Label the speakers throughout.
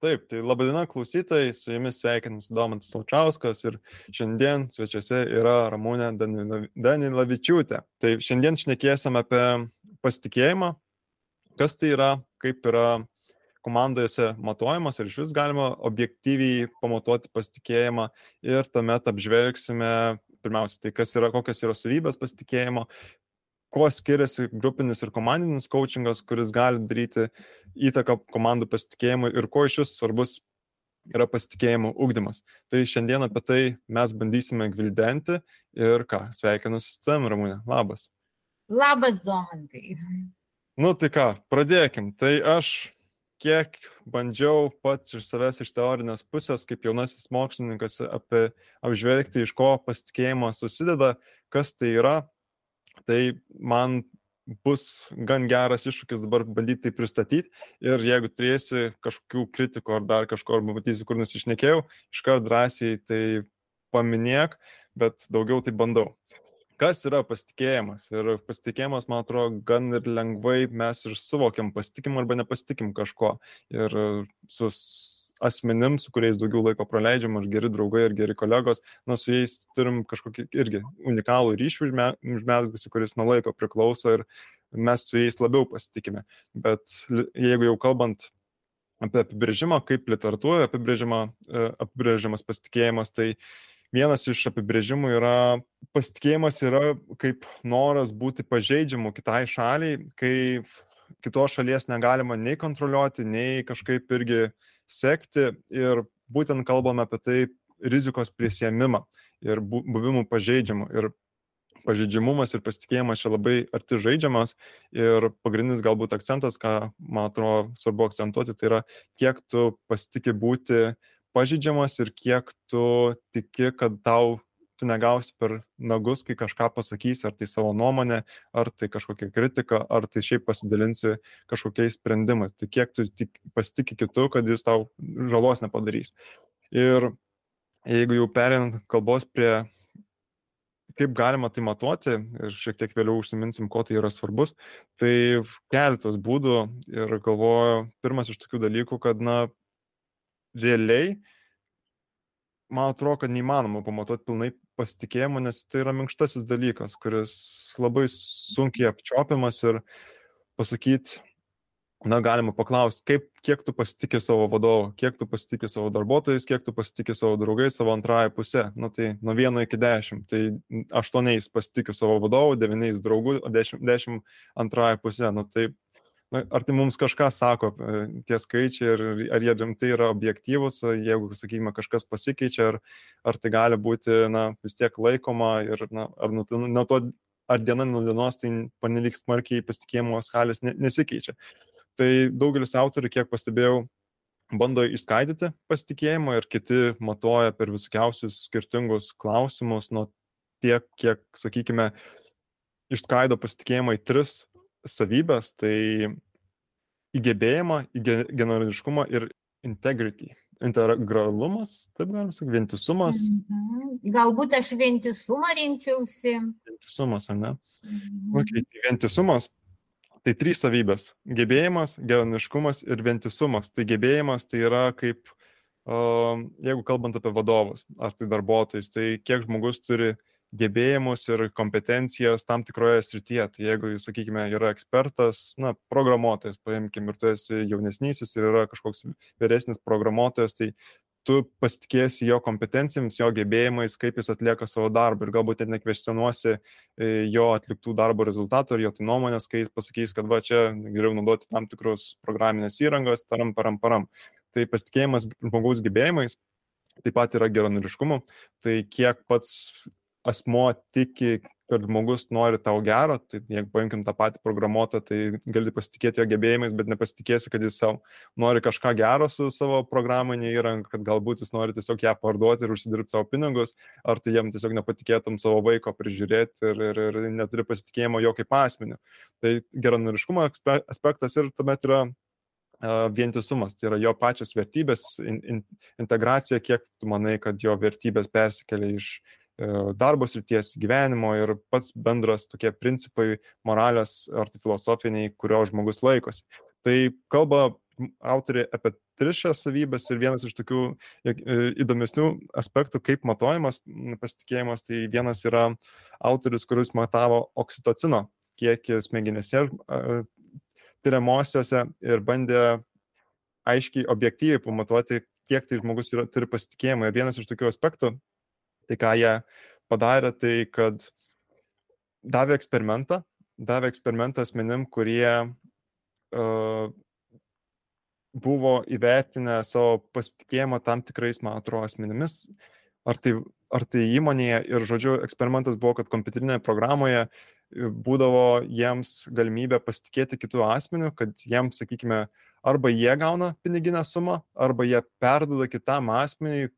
Speaker 1: Taip, tai labai diena klausytojai, su jumis sveikinas Domantas Laučiauskas ir šiandien svečiuose yra Ramūnė Danilavičiūtė. Tai šiandien šnekėsim apie pasitikėjimą, kas tai yra, kaip yra komandose matuojamas ir iš vis galima objektyviai pamatuoti pasitikėjimą ir tuomet apžvelgsime pirmiausia, tai kas yra, kokios yra savybės pasitikėjimo, kuo skiriasi grupinis ir komandinis coachingas, kuris gali daryti įtaką komandų pasitikėjimui ir kuo iš vis svarbus yra pasitikėjimo ugdymas. Tai šiandien apie tai mes bandysime gvildenti ir ką, sveikinu su tavim, Ramūnė. Labas.
Speaker 2: Labas, Domantai.
Speaker 1: Nu tai ką, pradėkim. Tai aš kiek bandžiau pats iš savęs iš teorinės pusės, kaip jaunasis mokslininkas, apie apžvelgti, iš ko pasitikėjimas susideda, kas tai yra, Tai man bus gan geras iššūkis dabar bandyti tai pristatyti ir jeigu turėsi kažkokių kritikų ar dar kažko, arba matysi, kur nusišnekėjau, iškart drąsiai tai paminėk, bet daugiau tai bandau. Kas yra pasitikėjimas? Ir pasitikėjimas, man atrodo, gan ir lengvai mes ir suvokiam pasitikim arba nepasitikim kažko. Ir su asmenim, su kuriais daugiau laiko praleidžiam, ar geri draugai, ar geri kolegos, na, su jais turim kažkokį irgi unikalų ryšį užmesgusi, kuris nuo laiko priklauso ir mes su jais labiau pasitikime. Bet jeigu jau kalbant apie apibrėžimą, kaip literatūroje e, apibrėžiamas pasitikėjimas, tai vienas iš apibrėžimų yra pasitikėjimas yra kaip noras būti pažeidžiamu kitai šaliai, kai kitos šalies negalima nei kontroliuoti, nei kažkaip irgi sekti ir būtent kalbame apie tai rizikos prisėmimą ir buvimų pažeidžiamų. Ir pažeidžiamumas ir pasitikėjimas čia labai arti žaidžiamas ir pagrindinis galbūt akcentas, ką man atrodo svarbu akcentuoti, tai yra kiek tu pasitikė būti pažeidžiamas ir kiek tu tiki, kad tau tu negausi per nagus, kai kažką pasakysi, ar tai savo nuomonę, ar tai kažkokia kritika, ar tai šiaip pasidalinsi kažkokiais sprendimais. Tai kiek tu tik, pasitikė kitu, kad jis tau žalos nepadarys. Ir jeigu jau perinant kalbos prie kaip galima tai matuoti ir šiek tiek vėliau užsiminsim, ko tai yra svarbus, tai keletas būdų ir galvoju, pirmas iš tokių dalykų, kad, na, realiai man atrodo, kad neįmanoma pamatuoti pilnai pasitikėjimo, nes tai yra minkštasis dalykas, kuris labai sunkiai apčiopiamas ir pasakyti, na, galima paklausti, kaip, kiek tu pasitikė savo vadovu, kiek tu pasitikė savo darbuotojais, kiek tu pasitikė savo draugais, savo antrąją pusę. Na, tai nuo vieno iki dešimt. Tai aštuoniais pasitikė savo vadovu, devyniais draugų, o dešimt, dešimt antrąją pusę. Na, tai na, ar tai mums kažką sako e, tie skaičiai, ar, ar jie rimtai yra objektyvus, jeigu, sakykime, kažkas pasikeičia, ar, ar tai gali būti na, vis tiek laikoma ir na, ar nuo nuo to, ar diena nuo dienos tai panelik smarkiai pasitikėjimo skalės nesikeičia. Tai daugelis autorių, kiek pastebėjau, bando išskaidyti pasitikėjimą ir kiti matuoja per visokiausius skirtingus klausimus, nuo tiek, kiek, sakykime, išskaido pasitikėjimą į tris savybės, tai įgebėjimą, genomiškumą ir integrity. Integralumas, taip galim sakyti, vientisumas.
Speaker 2: Mhm. Galbūt aš vientisumą rinkčiausi.
Speaker 1: Vientisumas, ar ne? Mhm. Okay, tai vientisumas. Tai trys savybės - gebėjimas, geranoriškumas ir vientisumas. Tai gebėjimas tai yra kaip, jeigu kalbant apie vadovus ar tai darbuotojus, tai kiek žmogus turi gebėjimus ir kompetencijas tam tikroje srityje. Tai jeigu, sakykime, yra ekspertas, na, programuotojas, paimkim, ir tu esi jaunesnysis ir yra kažkoks vyresnis programuotojas, tai tu pasitikėsi jo kompetencijomis, jo gebėjimais, kaip jis atlieka savo darbą ir galbūt net nekvestionuosi e, jo atliktų darbo rezultatų ir jo tai nuomonės, kai jis pasakys, kad va čia geriau naudoti tam tikrus programinės įrangos, taram, param, param. Tai pasitikėjimas žmogaus gebėjimais taip pat yra geranoriškumu, tai kiek pats asmo tiki, kad žmogus nori tau gero, tai jeigu paimkim tą patį programuotą, tai gali pasitikėti jo gebėjimais, bet nepasitikėsi, kad jis savo nori kažką gero su savo programinė įranga, kad galbūt jis nori tiesiog ją parduoti ir užsidirbti savo pinigus, ar tai jam tiesiog nepatikėtum savo vaiko prižiūrėti ir, ir, ir neturi pasitikėjimo jo kaip asmeniu. Tai geranoriškumo aspektas ir tuomet yra vientisumas, tai yra jo pačios vertybės, in, in, integracija, kiek tu manai, kad jo vertybės persikelia iš darbo srities gyvenimo ir pats bendras tokie principai moralės ar tai filosofiniai, kurio žmogus laikosi. Tai kalba autorė apie tris šias savybės ir vienas iš tokių e, įdomesnių aspektų, kaip matuojamas pasitikėjimas, tai vienas yra autoris, kuris matavo oksitocino kiekį smegenėse tyriamosiose ir bandė aiškiai, objektyviai pamatuoti, kiek tai žmogus yra, turi pasitikėjimą. Ir vienas iš tokių aspektų, tai ką jie padarė, tai kad davė eksperimentą, davė eksperimentą asmenim, kurie uh, buvo įvertinę savo pasitikėjimą tam tikrais, man atrodo, asmenimis, ar tai, ar tai įmonėje. Ir, žodžiu, eksperimentas buvo, kad kompiuterinėje programoje būdavo jiems galimybė pasitikėti kitų asmenių, kad jiems, sakykime, arba jie gauna piniginę sumą, arba jie perduoda kitam asmeniui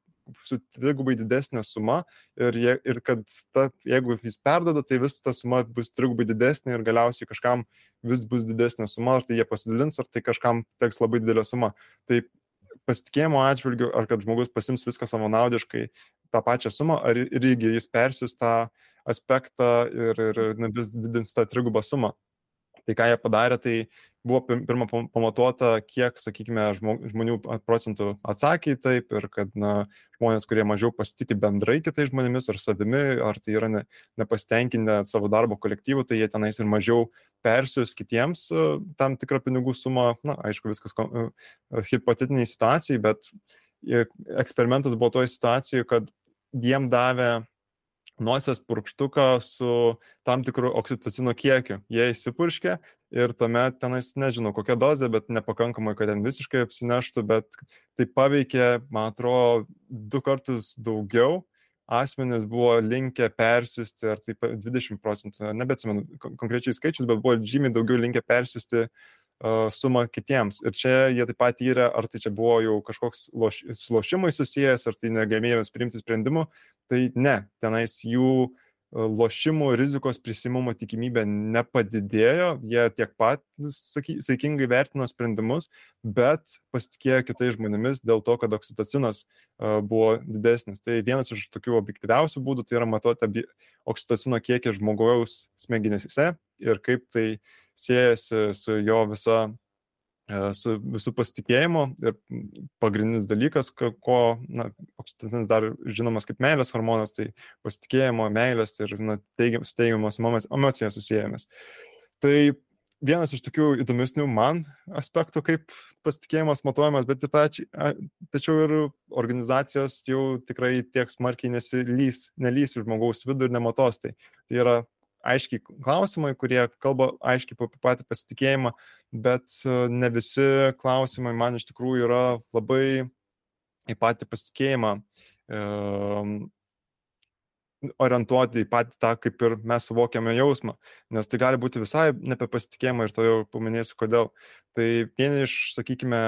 Speaker 1: su trigubai didesnė suma ir, jie, ir kad ta, jeigu jis perdoda, tai vis ta suma bus trigubai didesnė ir galiausiai kažkam vis bus didesnė suma, ar tai jie pasidalins, ar tai kažkam teks labai didelė suma. Tai pasitikėjimo atžvilgiu, ar kad žmogus pasims viską savanaudiškai tą pačią sumą, ar irgi jis persius tą aspektą ir, ir vis didins tą trigubą sumą. Tai ką jie padarė, tai buvo pirmą pamatuota, kiek, sakykime, žmonių procentų atsakė į taip ir kad na, žmonės, kurie mažiau pasitikė bendrai kitais žmonėmis ar savimi, ar tai yra ne, nepastenkinę savo darbo kolektyvų, tai jie tenais ir mažiau persius kitiems tam tikrą pinigų sumą, na, aišku, viskas hipotetiniai situacijai, bet eksperimentas buvo toje situacijoje, kad jiem davė nosies purkštuką su tam tikru oksitocino kiekiu. Jie įsipurškė ir tuomet tenais, nežinau kokia dozė, bet nepakankamai, kad ten visiškai apsineštų, bet tai paveikė, man atrodo, du kartus daugiau. Asmenys buvo linkę persiųsti, ar taip 20 procentų, nebeatsimenu konkrečiai skaičius, bet buvo žymiai daugiau linkę persiųsti uh, sumą kitiems. Ir čia jie taip pat yra, ar tai čia buvo jau kažkoks loš, lošimai susijęs, ar tai negalėjomės priimti sprendimų, tai ne, tenais jų e, lošimų rizikos prisimumo tikimybė nepadidėjo, jie tiek pat saikingai vertino sprendimus, bet pasitikėjo kitais žmonėmis dėl to, kad oksitocinas e, buvo didesnis. Tai vienas iš tokių objektyviausių būdų tai yra matuoti oksitocino kiekį žmogaus smegenyse ir kaip tai siejasi su jo visa su visų pasitikėjimu ir pagrindinis dalykas, ko, na, oksitocinas dar žinomas kaip meilės hormonas, tai pasitikėjimo, meilės ir na, teigiam, teigiamos emocijos susijęjamas. Tai vienas iš tokių įdomesnių man aspektų, kaip pasitikėjimas matuojamas, bet tači, tačiau ir organizacijos jau tikrai tiek smarkiai nesilys, nelys žmogaus vidų ir nematos. Tai, tai yra aiškiai klausimai, kurie kalba aiškiai apie patį pasitikėjimą, bet e, ne visi klausimai man iš tikrųjų yra labai į patį pasitikėjimą orientuoti į patį tą, kaip ir mes suvokiame jausmą, nes tai gali būti visai ne apie pasitikėjimą ir to jau paminėsiu kodėl. Tai vieni iš, sakykime,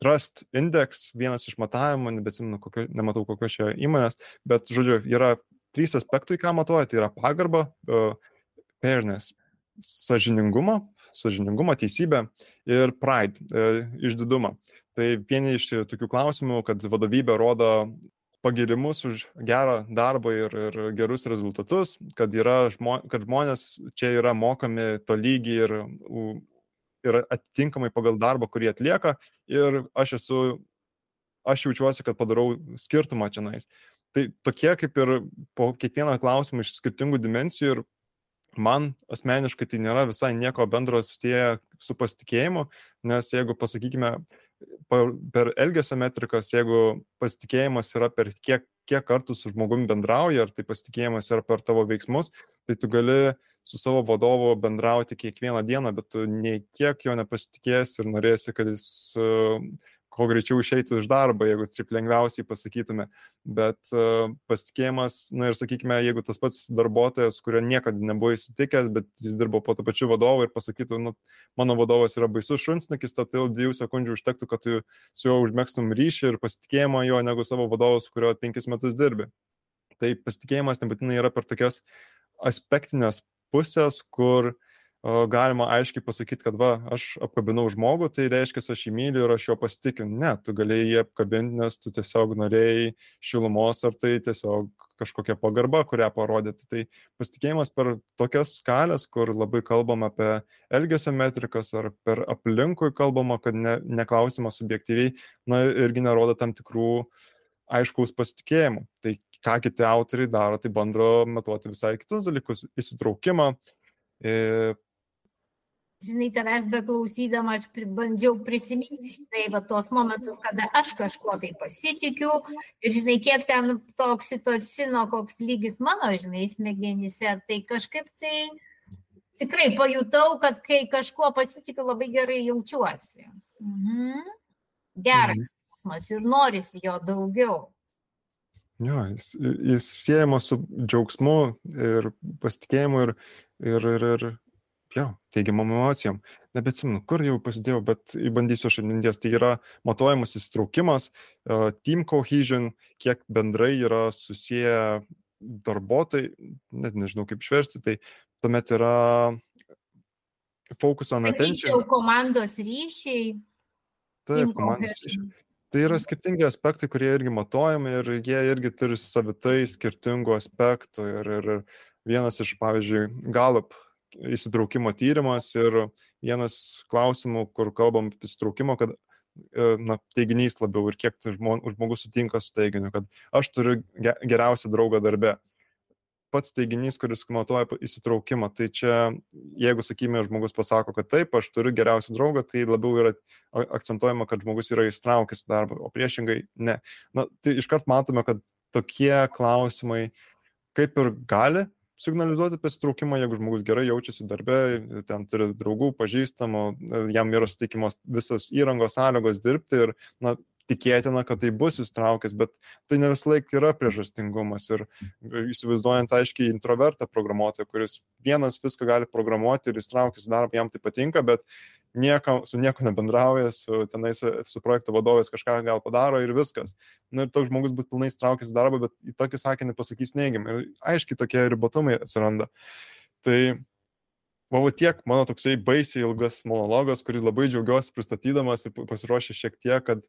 Speaker 1: Trust Index, vienas iš matavimų, nebeatsimenu, kokio, nematau kokios čia įmonės, bet, žodžiu, yra trys aspektai, ką matuoja, tai yra pagarba, uh, fairness, sažiningumą, sažiningumą, teisybę ir pride, uh, išdidumą. Tai vieni iš tokių klausimų, kad vadovybė rodo pagirimus už gerą darbą ir, ir gerus rezultatus, kad, žmo, kad žmonės čia yra mokami to lygiai ir, ir atitinkamai pagal darbą, kurį atlieka ir aš esu, aš jaučiuosi, kad padarau skirtumą čia nais. Tai tokie kaip ir po kiekvieną klausimą iš skirtingų dimensijų ir man asmeniškai tai nėra visai nieko bendro susiję su pasitikėjimu, nes jeigu pasakykime, per elgesio metrikas, jeigu pasitikėjimas yra per kiek, kiek kartų su žmogumi bendrauja, ar tai pasitikėjimas yra per tavo veiksmus, tai tu gali su savo vadovu bendrauti kiekvieną dieną, bet tu nei kiek jo nepasitikėsi ir norėsi, kad jis kuo greičiau išeitų iš darbo, jeigu taip lengviausiai pasakytume. Bet uh, pasitikėjimas, na ir sakykime, jeigu tas pats darbuotojas, kurio niekada nebuvo įsitikęs, bet jis dirbo po to pačiu vadovu ir pasakytų, nu, mano vadovas yra baisus šunsnukis, to tai dviejų sekundžių užtektų, kad tu su juo užmėgstum ryšį ir pasitikėjimą jo negu savo vadovas, kurio penkis metus dirbi. Tai pasitikėjimas nebūtinai yra per tokias aspektinės pusės, kur galima aiškiai pasakyti, kad va, aš apkabinau žmogų, tai reiškia, aš jį myliu ir aš jo pasitikiu. Ne, tu galėjai jį apkabinti, nes tu tiesiog norėjai šilumos ar tai tiesiog kažkokia pagarba, kurią parodyti. Tai pasitikėjimas per tokias skalės, kur labai kalbam apie elgesio metrikas ar per aplinkui kalbama, kad ne, neklausima subjektyviai, na irgi nerodo tam tikrų aiškaus pasitikėjimų. Tai ką kiti autoriai daro, tai bando matuoti visai kitus dalykus - įsitraukimą,
Speaker 2: žinai, tavęs beklausydama, aš bandžiau prisiminti štai va tos momentus, kada aš kažkuo tai pasitikiu ir žinai, kiek ten to oksitocino, koks lygis mano, žinai, smegenyse, tai kažkaip tai tikrai pajutau, kad kai kažkuo pasitikiu, labai gerai jaučiuosi. Mhm. Geras mhm. jausmas ir norisi jo daugiau.
Speaker 1: Jo, jis, jis siejamas su džiaugsmu ir pasitikėjimu ir, ir, ir, ir jo, teigiamom emocijom. Nebeatsimenu, kur jau pasidėjau, bet įbandysiu aš atminties. Tai yra matuojamas įsitraukimas, uh, team cohesion, kiek bendrai yra susiję darbuotojai, net nežinau kaip išversti, tai tuomet yra focus on attention.
Speaker 2: Ryšiau komandos ryšiai.
Speaker 1: Taip, komandos ryšiai. Tai yra skirtingi aspektai, kurie irgi matuojami ir jie irgi turi savitai skirtingų aspektų. Ir, ir vienas iš, pavyzdžiui, Gallup įsitraukimo tyrimas ir vienas klausimų, kur kalbam apie įsitraukimą, kad e, na, teiginys labiau ir kiek žmogus sutinka su teiginiu, kad aš turiu geriausią draugą darbe. Pats teiginys, kuris matuoja įsitraukimą, tai čia, jeigu, sakykime, žmogus pasako, kad taip, aš turiu geriausią draugą, tai labiau yra akcentuojama, kad žmogus yra įstraukęs darbą, o priešingai ne. Na, tai iškart matome, kad tokie klausimai kaip ir gali signalizuoti pasitraukimą, jeigu žmogus gerai jaučiasi darbė, ten turi draugų, pažįstamų, jam yra suteikimos visos įrangos sąlygos dirbti ir na, tikėtina, kad tai bus įstraukęs, bet tai ne vis laik yra priežastingumas. Ir įsivaizduojant aiškiai introvertą programuotoją, kuris vienas viską gali programuoti ir įstraukęs darbą, jam tai patinka, bet nieko, su nieko nebendrauja, su tenais su projekto vadovais kažką gal padaro ir viskas. Na ir toks žmogus būtų pilnai įstraukęs į darbą, bet į tokį sakinį pasakys neigiamai. Ir aiškiai tokie ribotumai atsiranda. Tai va tiek mano toksai baisiai ilgas monologas, kurį labai džiaugiuosi pristatydamas ir pasiruošę šiek tiek, kad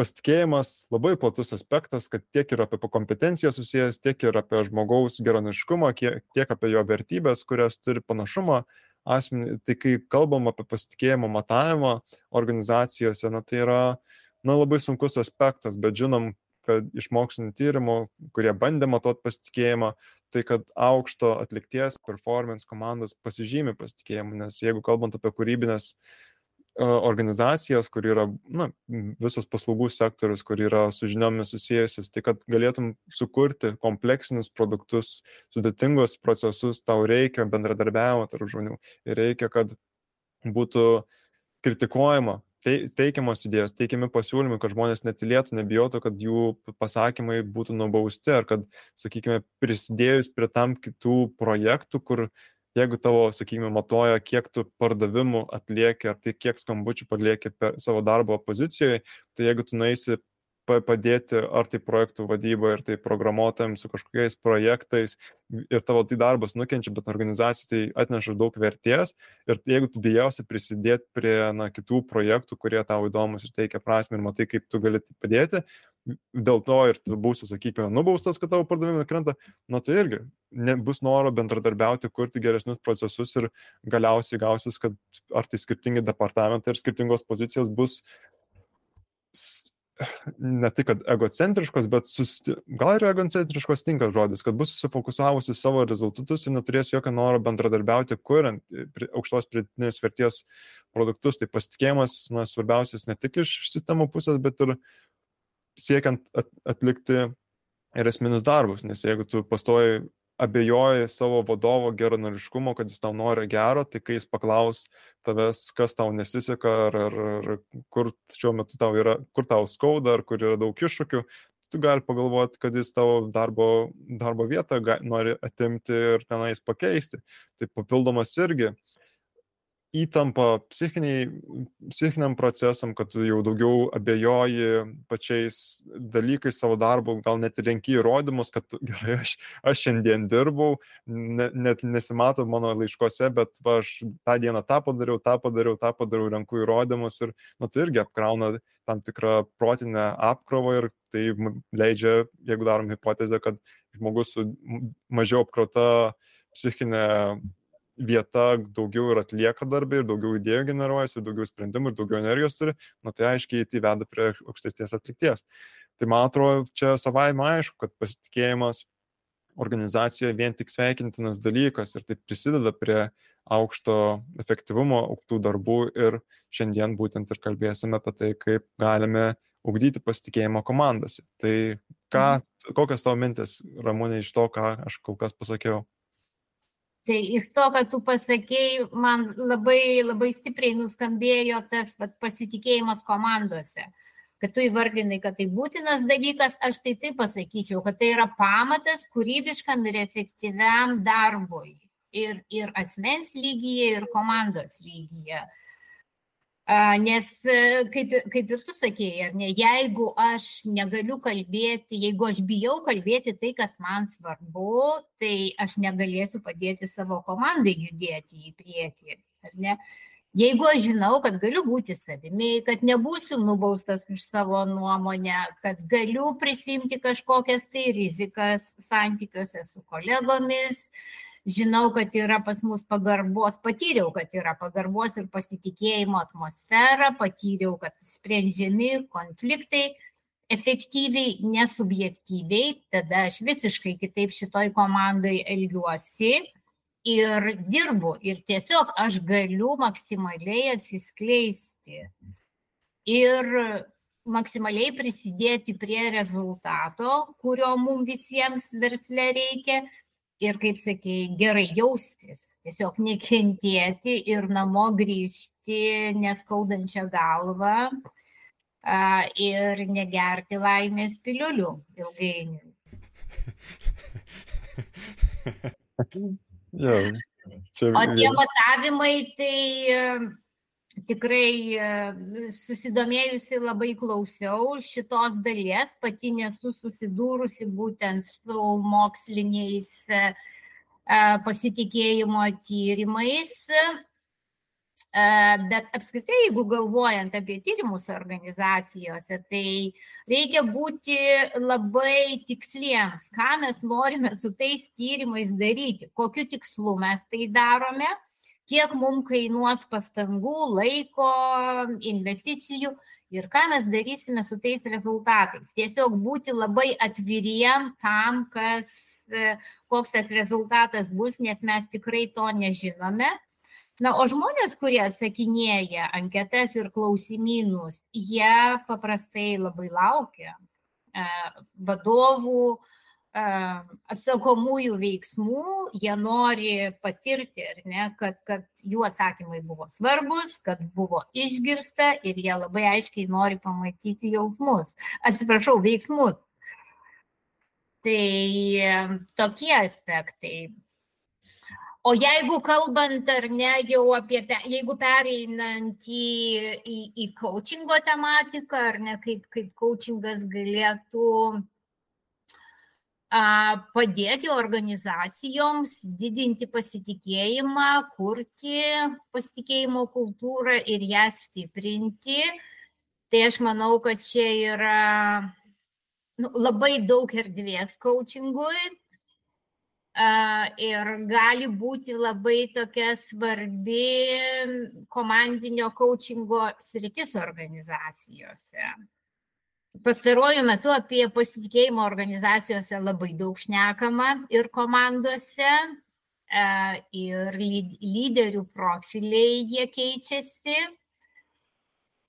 Speaker 1: pasitikėjimas labai platus aspektas, kad tiek ir apie kompetenciją susijęs, tiek ir apie žmogaus geronaiškumą, tiek apie jo vertybės, kurias turi panašumą asmenį, tai kai kalbam apie pasitikėjimo matavimą organizacijose, na, tai yra na, labai sunkus aspektas, bet žinom, kad iš mokslinio tyrimų, kurie bandė matuoti pasitikėjimą, tai kad aukšto atlikties performance komandos pasižymi pasitikėjimu, nes jeigu kalbant apie kūrybinės organizacijas, kur yra na, visos paslaugų sektorius, kur yra su žiniomis susijusios, tai kad galėtum sukurti kompleksinius produktus, sudėtingus procesus, tau reikia bendradarbiavimo tarp žmonių ir reikia, kad būtų kritikuojama, teikiamos idėjos, teikiami pasiūlymai, kad žmonės netilėtų, nebijotų, kad jų pasakymai būtų nubausti ar kad, sakykime, prisidėjus prie tam kitų projektų, kur jeigu tavo, sakykime, matuoja, kiek tu pardavimų atlieki, ar tai kiek skambučių palieki savo darbo pozicijoje, tai jeigu tu naisi padėti ar tai projektų vadyboje, ar tai programuotojams su kažkokiais projektais. Ir tavo tai darbas nukenčia, bet organizacijai tai atneša daug vertės. Ir jeigu tu bijausi prisidėti prie na, kitų projektų, kurie tau įdomus ir teikia prasme ir matai, kaip tu gali tai padėti, dėl to ir tu būsi, sakykime, nubaustas, kad tavo pardavimai krenta, nu tai irgi bus noro bendradarbiauti, kurti geresnius procesus ir galiausiai gausis, kad ar tai skirtingi departamentai ir skirtingos pozicijos bus ne tai, kad egocentriškos, bet susti... gal ir egocentriškos tinka žodis, kad bus susifokusavusi savo rezultatus ir neturės jokio noro bendradarbiauti, kuriant aukštos pridėtinės vertės produktus. Tai pasitikėjimas, na, svarbiausias ne tik iš sistemų pusės, bet ir siekiant atlikti ir esminius darbus, nes jeigu tu pastoji abejoji savo vadovo geranoriškumo, kad jis tau nori gero, tai kai jis paklaus tavęs, kas tau nesiseka, ar, ar, ar kur šiuo metu tau yra, kur tau skauda, ar kur yra daug iššūkių, tu gali pagalvoti, kad jis tavo darbo, darbo vietą ga, nori atimti ir tenais pakeisti. Tai papildomas irgi įtampa psichiniai, psichiniam procesam, kad jau daugiau abejoji pačiais dalykais savo darbu, gal net renki įrodymus, kad gerai, aš, aš šiandien dirbau, ne, net nesimato mano laiškose, bet va, aš tą dieną tą padariau, tą padariau, tą padariau, renku įrodymus ir nu, tai irgi apkrauna tam tikrą protinę apkrovą ir tai leidžia, jeigu darom hipotezę, kad žmogus su mažiau apkrauta psichinė vieta daugiau ir atlieka darbą, ir daugiau idėjų generuojasi, ir daugiau sprendimų, ir daugiau energijos turi, nu tai aiškiai tai veda prie aukštesnės atlikties. Tai man atrodo, čia savaime aišku, kad pasitikėjimas organizacijoje vien tik sveikintinas dalykas ir tai prisideda prie aukšto efektyvumo, aukštų darbų ir šiandien būtent ir kalbėsime apie tai, kaip galime ugdyti pasitikėjimo komandose. Tai ką, mhm. kokios tavo mintis, Ramūnė, iš to, ką aš kol kas pasakiau?
Speaker 2: Tai iš to, kad tu pasakėjai, man labai, labai stipriai nuskambėjo tas vat, pasitikėjimas komandose. Kad tu įvardinai, kad tai būtinas dalykas, aš tai taip pasakyčiau, kad tai yra pamatas kūrybiškam ir efektyviam darbui. Ir, ir asmens lygyje, ir komandos lygyje. Nes, e, kaip, kaip ir tu sakėjai, ar ne, jeigu aš negaliu kalbėti, jeigu aš bijau kalbėti tai, kas man svarbu, tai aš negalėsiu padėti savo komandai judėti į priekį, ar ne? Jeigu aš žinau, kad galiu būti savimi, kad nebūsiu nubaustas už savo nuomonę, kad galiu prisimti kažkokias tai rizikas santykiuose su kolegomis, žinau, kad yra pas mus pagarbos, patyriau, kad yra pagarbos ir pasitikėjimo atmosfera, patyriau, kad sprendžiami konfliktai efektyviai, nesubjektyviai, tada aš visiškai kitaip šitoj komandai elgiuosi ir dirbu. Ir tiesiog aš galiu maksimaliai atsiskleisti ir maksimaliai prisidėti prie rezultato, kurio mums visiems versle reikia ir, kaip sakėjai, gerai jaustis, tiesiog nekentėti ir namo grįžti neskaudančią galvą a, ir negerti laimės piliulių ilgainiui.
Speaker 1: jo,
Speaker 2: čia... O tie matavimai, tai tikrai e, susidomėjusi labai klausiau šitos dalies, pati nesu susidūrusi būtent su moksliniais e, e, pasitikėjimo tyrimais. Bet apskritai, jeigu galvojant apie tyrimus organizacijose, tai reikia būti labai tiksliems, ką mes norime su tais tyrimais daryti, kokiu tikslu mes tai darome kiek mums kainuos pastangų, laiko, investicijų ir ką mes darysime su tais rezultatais. Tiesiog būti labai atviriem tam, kas, koks tas rezultatas bus, nes mes tikrai to nežinome. Na, o žmonės, kurie atsakinėja anketas ir klausimynus, jie paprastai labai laukia e, vadovų, atsakomųjų veiksmų, jie nori patirti, ne, kad, kad jų atsakymai buvo svarbus, kad buvo išgirsta ir jie labai aiškiai nori pamatyti jausmus, atsiprašau, veiksmus. Tai tokie aspektai. O jeigu kalbant ar ne jau apie, jeigu pereinant į, į, į coachingo tematiką, ar ne kaip, kaip coachingas galėtų padėti organizacijoms didinti pasitikėjimą, kurti pasitikėjimo kultūrą ir ją stiprinti. Tai aš manau, kad čia yra nu, labai daug erdvės coachingui ir gali būti labai tokia svarbi komandinio coachingo sritis organizacijose. Pastaruoju metu apie pasitikėjimo organizacijose labai daug šnekama ir komandose, e, ir lyderių profiliai jie keičiasi.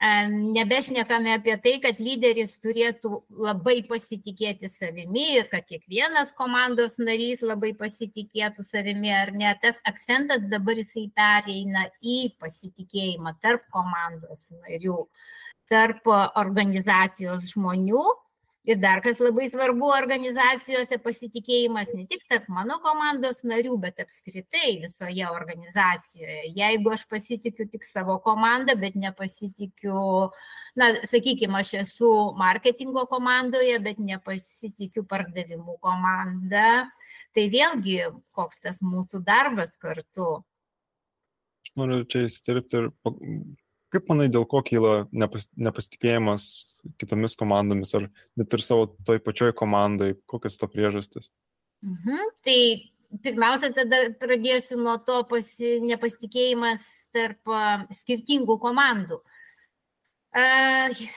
Speaker 2: E, nebešnekame apie tai, kad lyderis turėtų labai pasitikėti savimi ir kad kiekvienas komandos narys labai pasitikėtų savimi ar ne. Tas akcentas dabar jisai pereina į pasitikėjimą tarp komandos narių. Tarp organizacijos žmonių Ir dar kas labai svarbu organizacijose pasitikėjimas ne tik tarp mano komandos narių, bet apskritai visoje organizacijoje. Jeigu aš pasitikiu tik savo komandą, bet nepasitikiu, na, sakykime, aš esu marketingo komandoje, bet nepasitikiu pardavimų komanda, tai vėlgi koks tas mūsų darbas kartu.
Speaker 1: Aš noriu čia įsiterpti ir Kaip manai, dėl ko kyla nepas, nepasitikėjimas kitomis komandomis ar net ir savo toj pačioj komandai, kokias to priežastis?
Speaker 2: Mhm. Tai pirmiausia, tada pradėsiu nuo to pasi, nepasitikėjimas tarp skirtingų komandų.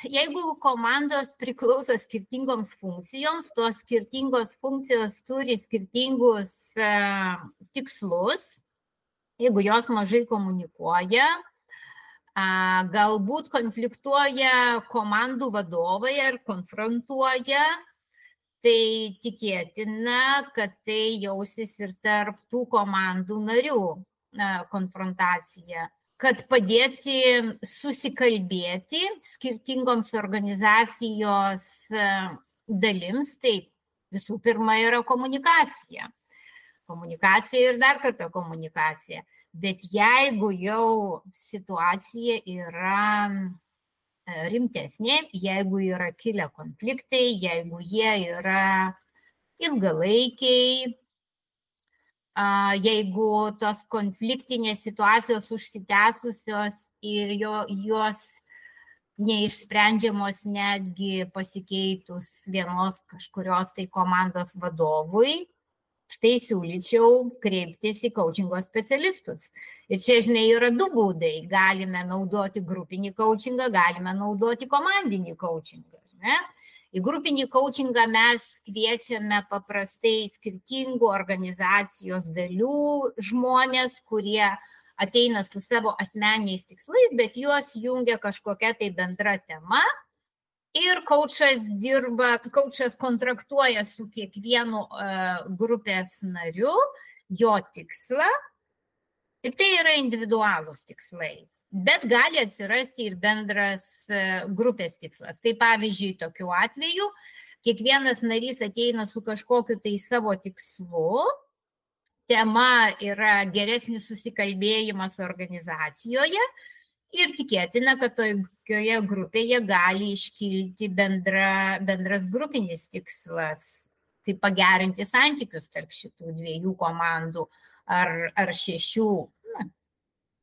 Speaker 2: Jeigu komandos priklauso skirtingoms funkcijoms, tos skirtingos funkcijos turi skirtingus tikslus, jeigu jos mažai komunikuoja, galbūt konfliktuoja komandų vadovai ar konfrontuoja, tai tikėtina, kad tai jausis ir tarp tų komandų narių konfrontacija. Kad padėti susikalbėti skirtingoms organizacijos dalims, tai visų pirma yra komunikacija. Komunikacija ir dar kartą komunikacija. Bet jeigu jau situacija yra e, rimtesnė, jeigu yra kilę konfliktai, jeigu jie yra ilgalaikiai, jeigu tos konfliktinės situacijos užsitęsusios ir jo, jos neišsprendžiamos netgi pasikeitus vienos kažkurios tai komandos vadovui, štai siūlyčiau kreiptis į coachingo specialistus. Ir čia, žinai, yra du būdai. Galime naudoti grupinį coachingą, galime naudoti komandinį coachingą. Ne? Į grupinį coachingą mes kviečiame paprastai skirtingų organizacijos dalių žmonės, kurie ateina su savo asmeniais tikslais, bet juos jungia kažkokia tai bendra tema Ir kočas dirba, kočas kontraktuoja su kiekvienu uh, grupės nariu jo tikslą. Ir tai yra individualūs tikslai. Bet gali atsirasti ir bendras uh, grupės tikslas. Tai pavyzdžiui, tokiu atveju kiekvienas narys ateina su kažkokiu tai savo tikslu, tema yra geresnis susikalbėjimas organizacijoje, ir tikėtina, kad tokioje grupėje gali iškilti bendra, bendras grupinis tikslas, kaip pagerinti santykius tarp šitų dviejų komandų ar, ar šešių, na,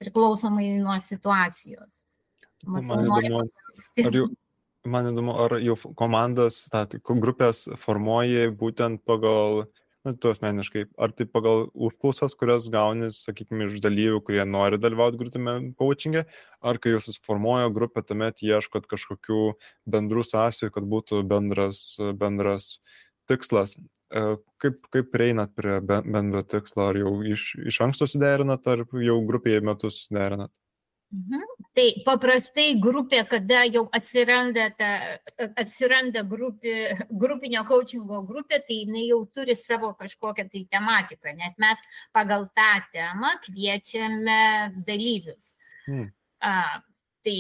Speaker 2: priklausomai nuo situacijos.
Speaker 1: Matau, man įdomu, ar jau, man įdomu, ar jau komandas, ta, grupės formuoji būtent pagal na, tu asmeniškai, ar tai pagal užklausas, kurias gauni, sakykime, iš dalyvių, kurie nori dalyvauti grupėme coachingė, ar kai jūs susiformuoja grupė, tuomet ieškot kažkokių bendrų sąsajų, kad būtų bendras, bendras tikslas. E, kaip, kaip prieinat prie bendro tikslo, ar jau iš, iš anksto suderinat, ar jau grupėje metus suderinat?
Speaker 2: Mhm. Tai paprastai grupė, kada jau atsiranda, ta, atsiranda grupė, grupinio coachingo grupė, tai jinai jau turi savo kažkokią tai tematiką, nes mes pagal tą temą kviečiame dalyvius. Hmm. A, tai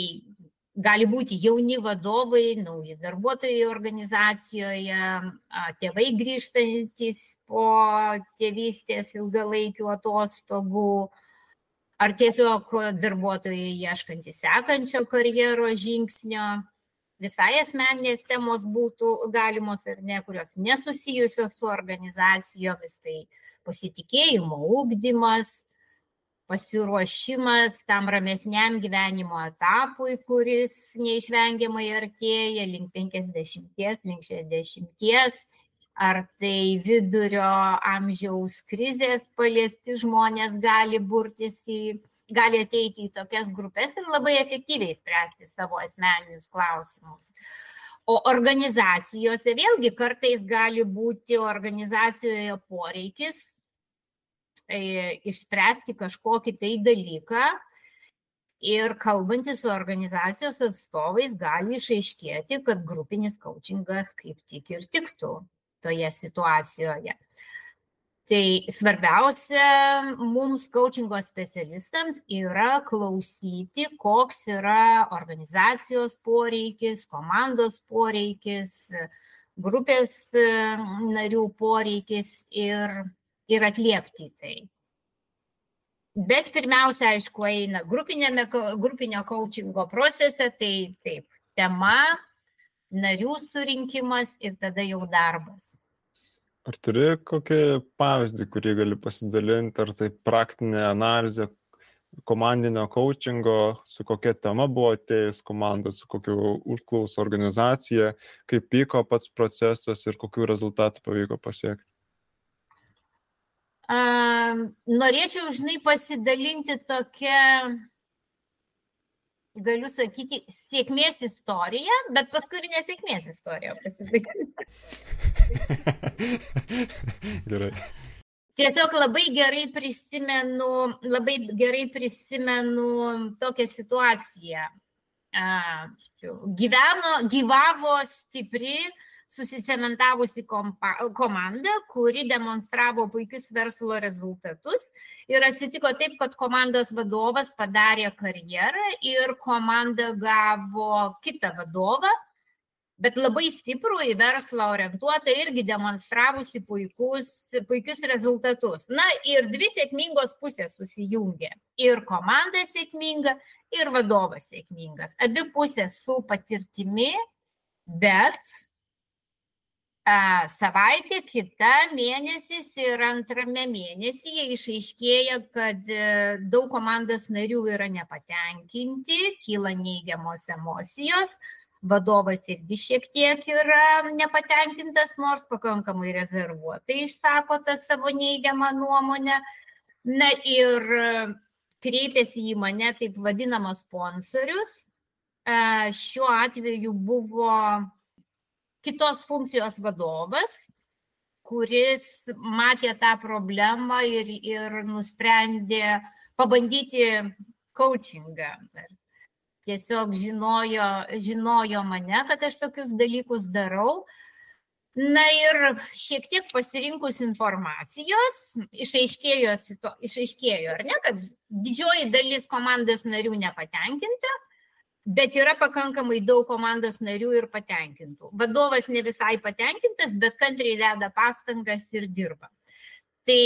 Speaker 2: gali būti jauni vadovai, nauji darbuotojai organizacijoje, tėvai grįžtantis po tėvystės ilgalaikių atostogų, ar tiesiog darbuotojai ieškantys sekančio karjeros žingsnio, visai asmeninės temos būtų galimos ar ne, kurios nesusijusios su organizacijomis, tai pasitikėjimo ūkdymas, pasiruošimas tam ramesniam gyvenimo etapui, kuris neišvengiamai artėja link 50, link 60 ar tai vidurio amžiaus krizės paliesti žmonės gali burtis į, gali ateiti į tokias grupės ir labai efektyviai spręsti savo asmeninius klausimus. O organizacijose vėlgi kartais gali būti organizacijoje poreikis e, išspręsti kažkokį tai dalyką, Ir kalbantis su organizacijos atstovais gali išaiškėti, kad grupinis coachingas kaip tik ir tiktų toje situacijoje. Tai svarbiausia mums coachingo specialistams yra klausyti, koks yra organizacijos poreikis, komandos poreikis, grupės e, narių poreikis ir, ir atliepti tai. Bet pirmiausia, aišku, eina grupinio coachingo procese, tai taip, tema, narių surinkimas ir tada jau darbas.
Speaker 1: Ar turi kokį pavyzdį, kurį gali pasidalinti, ar tai praktinė analizė komandinio coachingo, su kokia tema buvo atėjus komanda, su kokiu užklausų organizacija, kaip vyko pats procesas ir kokiu rezultatu pavyko pasiekti?
Speaker 2: norėčiau, žinai, pasidalinti tokią, galiu sakyti, sėkmės istoriją, bet paskui ir nesėkmės istoriją pasidalinti.
Speaker 1: gerai.
Speaker 2: Tiesiog labai gerai prisimenu, labai gerai prisimenu tokią situaciją. Gyveno, gyvavo stipri susicementavusi komanda, kuri demonstravo puikius verslo rezultatus. Ir atsitiko taip, kad komandos vadovas padarė karjerą ir komanda gavo kitą vadovą, bet labai stiprų į verslą orientuotą irgi demonstravusi puikus, puikius rezultatus. Na ir dvi sėkmingos pusės susijungė. Ir komanda sėkminga, ir vadovas sėkmingas. Abi pusės su patirtimi, bet savaitė, kita mėnesis ir antrame mėnesyje išaiškėja, kad e, daug komandos narių yra nepatenkinti, kyla neigiamos emocijos, vadovas irgi šiek tiek yra nepatenkintas, nors pakankamai rezervuotai išsako tą savo neigiamą nuomonę. Na ir kreipėsi į mane taip vadinamas sponsorius. Šiuo atveju buvo kitos funkcijos vadovas, kuris matė tą problemą ir, ir nusprendė pabandyti coachingą. Tiesiog žinojo, žinojo mane, kad aš tokius dalykus darau. Na ir šiek tiek pasirinkus informacijos, išaiškėjo, išaiškėjo ar ne, kad didžioji dalis komandos narių nepatenkinta, bet yra pakankamai daug komandos narių ir patenkintų. Vadovas ne visai patenkintas, bet kantriai deda pastangas ir dirba. Tai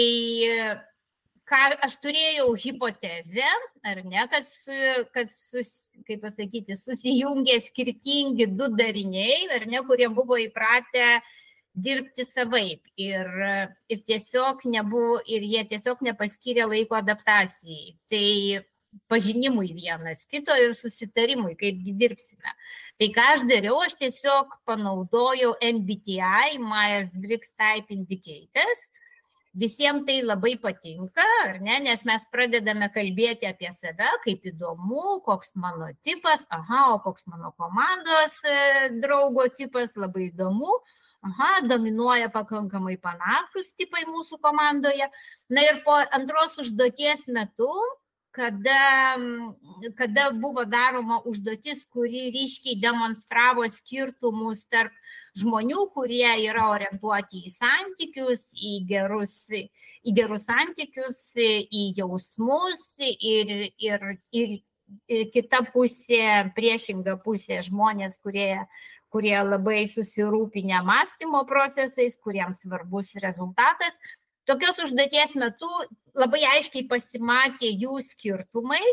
Speaker 2: ką aš turėjau hipotezę, ar ne, kad, su, kad sus, kaip pasakyti, susijungė skirtingi du dariniai, ar ne, kurie buvo įpratę dirbti savaip ir, ir tiesiog nebuvo, ir jie tiesiog nepaskyrė laiko adaptacijai. Tai pažinimui vienas kito ir susitarimui, kaipgi dirbsime. Tai ką aš dariau, aš tiesiog panaudojau MBTI, Myers-Briggs Type Indicators. Visiems tai labai patinka, ne, nes mes pradedame kalbėti apie save, kaip įdomu, koks mano tipas, aha, o koks mano komandos e, draugo tipas, labai įdomu aha, dominuoja pakankamai panašus tipai mūsų komandoje. Na ir po antros užduoties metu kada, kada buvo daroma užduotis, kuri ryškiai demonstravo skirtumus tarp žmonių, kurie yra orientuoti į santykius, į gerus, į gerus santykius, į jausmus ir, ir, ir kita pusė, priešinga pusė žmonės, kurie, kurie labai susirūpinę mąstymo procesais, kuriems svarbus rezultatas. Tokios užduoties metu labai aiškiai pasimatė jų skirtumai.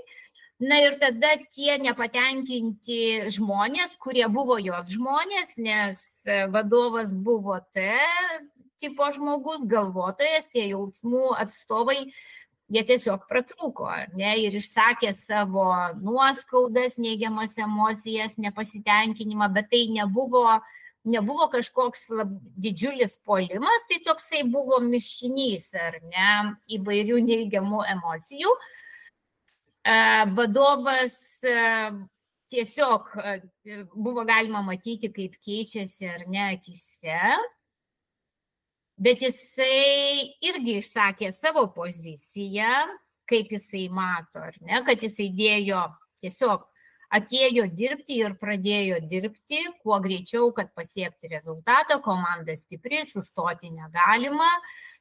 Speaker 2: Na ir tada tie nepatenkinti žmonės, kurie buvo jos žmonės, nes vadovas buvo T tipo žmogus, galvotojas, tie jausmų atstovai, jie tiesiog pratrūko, ne, ir išsakė savo nuoskaudas, neigiamas emocijas, nepasitenkinimą, bet tai nebuvo uh, nebuvo kažkoks lab, didžiulis polimas, tai toksai buvo mišinys ar ne įvairių neigiamų emocijų. Vadovas tiesiog buvo galima matyti, kaip keičiasi ar ne akise, bet jisai irgi išsakė savo poziciją, kaip jisai mato, ar ne, kad jisai dėjo tiesiog atėjo dirbti ir pradėjo dirbti kuo greičiau, kad pasiekti rezultatą, komanda stipri, sustoti negalima.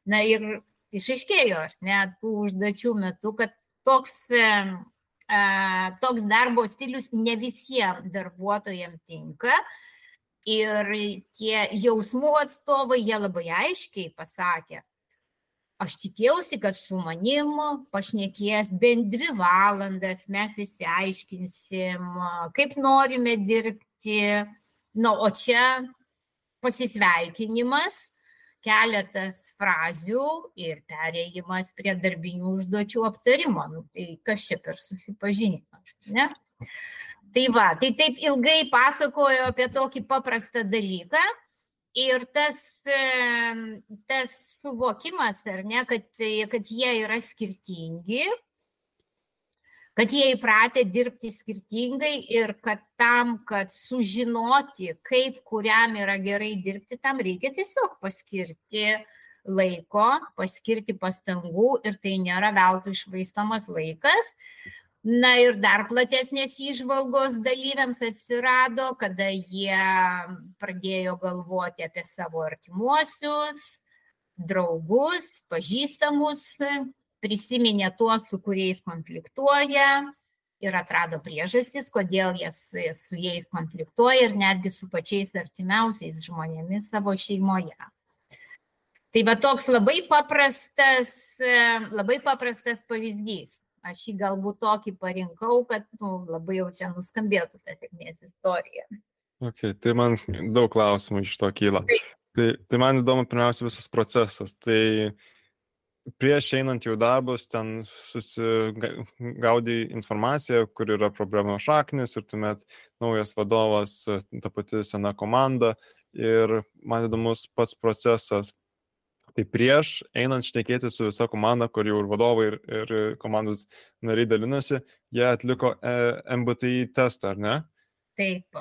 Speaker 2: Na ir išaiškėjo, ar ne, tų užduočių metu, kad toks, toks darbo stilius ne visiems darbuotojams tinka. Ir tie jausmų atstovai, jie labai aiškiai pasakė, aš tikėjausi, kad su manim pašnekės bent dvi valandas, mes įsiaiškinsim, kaip norime dirbti. Na, o čia pasisveikinimas, keletas frazių ir perėjimas prie darbinių užduočių aptarimo. Nu, tai kas čia per susipažinimas, ne? Tai va, tai taip ilgai pasakojo apie tokį paprastą dalyką. Ir tas, tas suvokimas, ar ne, kad, kad jie yra skirtingi, kad jie įpratę dirbti skirtingai ir kad tam, kad sužinoti, kaip kuriam yra gerai dirbti, tam reikia tiesiog paskirti laiko, paskirti pastangų ir tai nėra veltui išvaistomas laikas. Na ir dar platesnės išvalgos dalyviams atsirado, kada jie pradėjo galvoti apie savo artimuosius, draugus, pažįstamus, prisiminė tuos, su kuriais konfliktuoja ir atrado priežastis, kodėl jie su, su jais konfliktuoja ir netgi su pačiais artimiausiais žmonėmis savo šeimoje. Tai va toks labai paprastas, labai paprastas pavyzdys aš jį galbūt tokį parinkau, kad nu, labai jau čia nuskambėtų ta sėkmės istorija.
Speaker 1: Ok, tai man daug klausimų iš to kyla. Tai, tai, man įdomu pirmiausia visas procesas. Tai prieš einant jau darbus, ten susigaudai informaciją, kur yra problemos šaknis ir tuomet naujas vadovas, ta pati sena komanda. Ir man įdomus pats procesas, Tai prieš einant šnekėti su visa komanda, kur jau ir vadovai, ir, ir komandos nariai dalinasi, jie atliko e, MBTI testą, ar ne?
Speaker 2: Taip.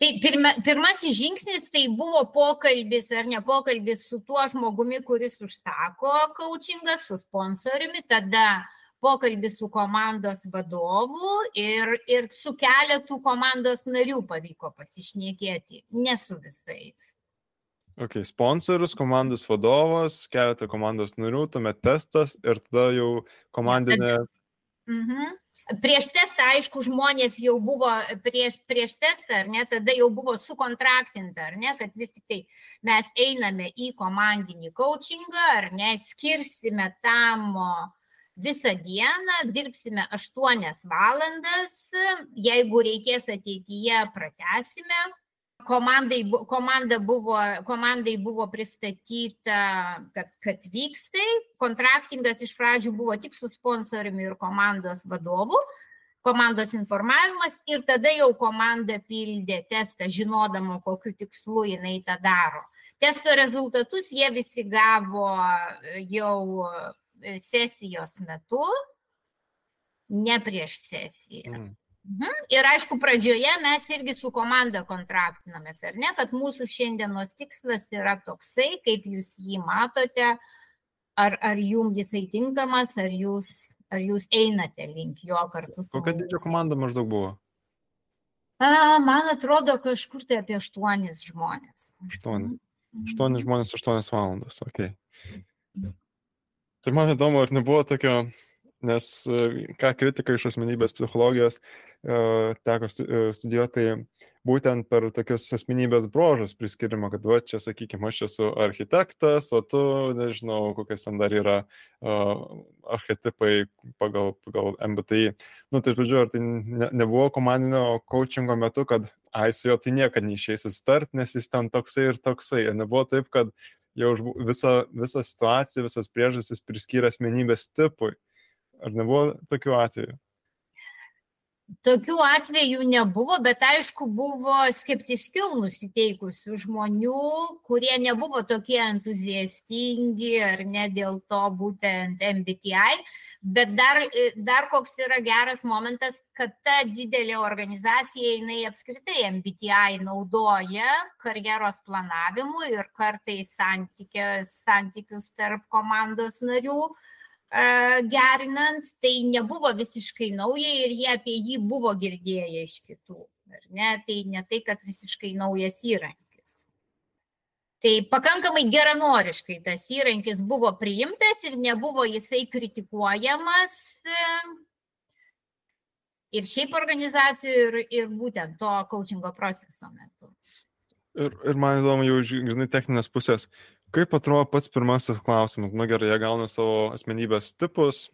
Speaker 2: Tai pirma, pirmasis žingsnis tai buvo pokalbis ar ne pokalbis su tuo žmogumi, kuris užsako coachingą, su sponsoriumi, tada pokalbis su komandos vadovu ir, ir su keletu komandos narių pavyko pasišnekėti, ne su visais.
Speaker 1: Ok, sponsorius, komandos vadovas, keletą komandos narių, tuomet testas ir tada jau komandinė.
Speaker 2: Mhm. Prieš testą, aišku, žmonės jau buvo prieš, prieš testą, ar ne, tada jau buvo sukontraktinta, ar ne, kad vis tik tai mes einame į komandinį coachingą, ar ne, skirsime tam visą dieną, dirbsime 8 valandas, jeigu reikės ateityje, pratesime komandai, komanda buvo, komandai buvo pristatyta, kad, kad vyks tai. Kontraktingas iš pradžių buvo tik su sponsoriumi ir komandos vadovu, komandos informavimas ir tada jau komanda pildė testą, žinodama, kokiu tikslu jinai tą daro. Testo rezultatus jie visi gavo jau sesijos metu, ne prieš sesiją. Mm. Mhm. Ir aišku, pradžioje mes irgi su komanda kontraktinamės, ar ne, kad mūsų šiandienos tikslas yra toksai, kaip jūs jį matote, ar, ar jums jisai tinkamas, ar jūs, ar jūs einate link jo kartu.
Speaker 1: Kokia didžio komanda maždaug buvo?
Speaker 2: A, man atrodo, kažkur tai apie aštuonis žmonės.
Speaker 1: Aštuoni. Mhm. Aštuoni žmonės, aštuonias valandas, ok. Tai man įdomu, ar nebuvo tokio nes e, ką kritika iš asmenybės psichologijos e, teko e, studijuoti, tai būtent per tokius asmenybės brožus priskirimo, kad va čia, sakykime, aš esu architektas, o tu, nežinau, kokias ten dar yra uh, archetipai pagal, pagal MBTI. Nu, tai žodžiu, ar tai ne, nebuvo komandinio coachingo metu, kad ai, su juo tai niekada neišeis sustart, nes jis ten toksai ir toksai. Ir nebuvo taip, kad jau visą, visą situaciją, visas priežastis priskyrė asmenybės tipui. Ar nebuvo tokių atvejų?
Speaker 2: Tokių atvejų nebuvo, bet aišku, buvo skeptiškiau nusiteikusių žmonių, kurie nebuvo tokie entuziastingi ar ne dėl to būtent MBTI, bet dar, dar koks yra geras momentas, kad ta didelė organizacija, jinai apskritai MBTI naudoja karjeros planavimui ir kartais santykius tarp komandos narių gerinant, tai nebuvo visiškai nauja ir jie apie jį buvo girdėję iš kitų. Ne? Tai ne tai, kad visiškai naujas įrankis. Tai pakankamai geranoriškai tas įrankis buvo priimtas ir nebuvo jisai kritikuojamas ir šiaip organizacijų, ir, ir būtent to coachingo proceso metu.
Speaker 1: Ir, ir man įdomu jau, žinai, techninės pusės. Kaip atrodo pats pirmasis klausimas? Na gerai, jie gauna savo asmenybės tipus.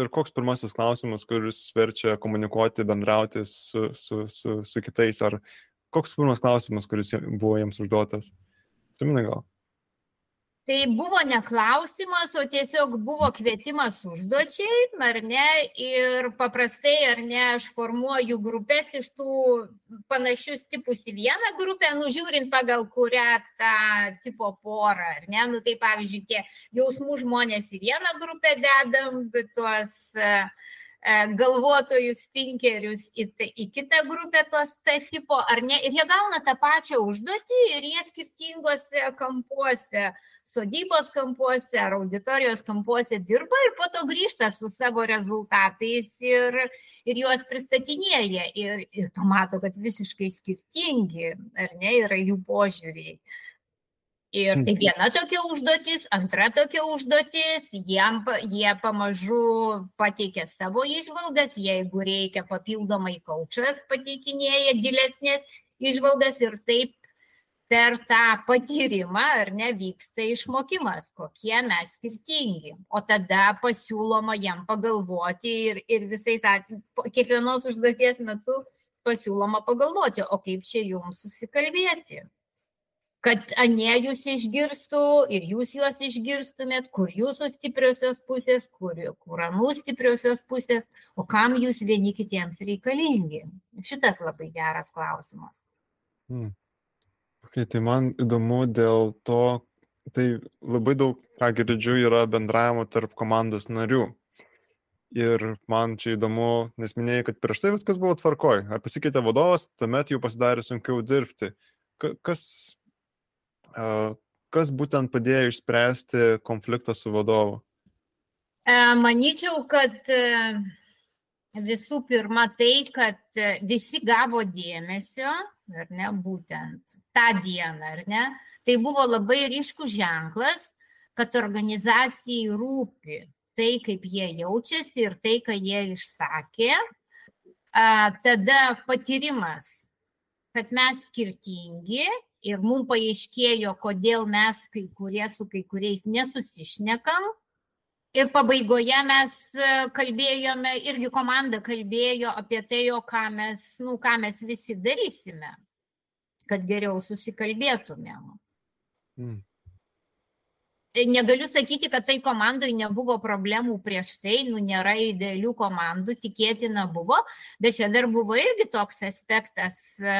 Speaker 1: Ir koks pirmasis klausimas, kuris verčia komunikuoti, bendrauti su, su, su, su kitais? Ar koks pirmas klausimas, kuris buvo jiems užduotas? Simonai gal?
Speaker 2: Tai buvo ne klausimas, o tiesiog buvo kvietimas užduočiai, ar ne, ir paprastai, ar ne, aš formuoju grupės iš tų panašius tipus į vieną grupę, nužiūrint pagal kurią tą tipo porą, ar ne, nu tai pavyzdžiui, tie jausmų žmonės į vieną grupę dedam, tuos uh, galvotojus, finkerius į, į kitą grupę tos T tipo, ar ne, ir jie gauna tą pačią užduotį ir jie skirtingose kampuose sodybos kampuose ar auditorijos kampuose dirba ir po to grįžta su savo rezultatais ir, ir juos pristatinėja ir, ir pamato, kad visiškai skirtingi, ar ne, yra jų požiūriai. Ir tai viena tokia užduotis, antra tokia užduotis, jiem, jie pamažu pateikia savo išvalgas, jeigu reikia papildomai kaučas pateikinėja gilesnės išvalgas ir taip per tą patyrimą ar ne vyksta išmokimas, kokie mes skirtingi. O tada pasiūloma jam pagalvoti ir, ir visais atvejais, kiekvienos užduoties metu pasiūloma pagalvoti, o kaip čia jums susikalbėti. Kad anie jūs išgirstų ir jūs juos išgirstumėt, kur jūsų stipriosios pusės, kur, kur anų stipriosios pusės, o kam jūs vieni kitiems reikalingi. Šitas labai geras klausimas.
Speaker 1: Hmm. Okay, tai man įdomu dėl to, tai labai daug, ką girdžiu, yra bendravimo tarp komandos narių. Ir man čia įdomu, nes minėjai, kad prieš tai viskas buvo tvarkoj. Ar pasikeitė vadovas, tuomet jau pasidarė sunkiau dirbti. Kas, kas būtent padėjo išspręsti konfliktą su vadovu?
Speaker 2: E, manyčiau, kad e, visų pirma tai, kad visi gavo dėmesio, ar ne, būtent tą dieną, ar ne, tai buvo labai ryškus ženklas, kad organizacijai rūpi tai, kaip jie jaučiasi ir tai, ką jie išsakė. Tada patyrimas, kad mes skirtingi ir mums paaiškėjo, kodėl mes kai kurie su kai kuriais nesusišnekam. Ir pabaigoje mes kalbėjome, irgi komanda kalbėjo apie tai, o ką mes, nu, ką mes visi darysime kad geriau susikalbėtumėm. Mm. Negaliu sakyti, kad tai komandai nebuvo problemų prieš tai, nu nėra idealių komandų, tikėtina buvo, bet čia dar buvo irgi toks aspektas, e, e,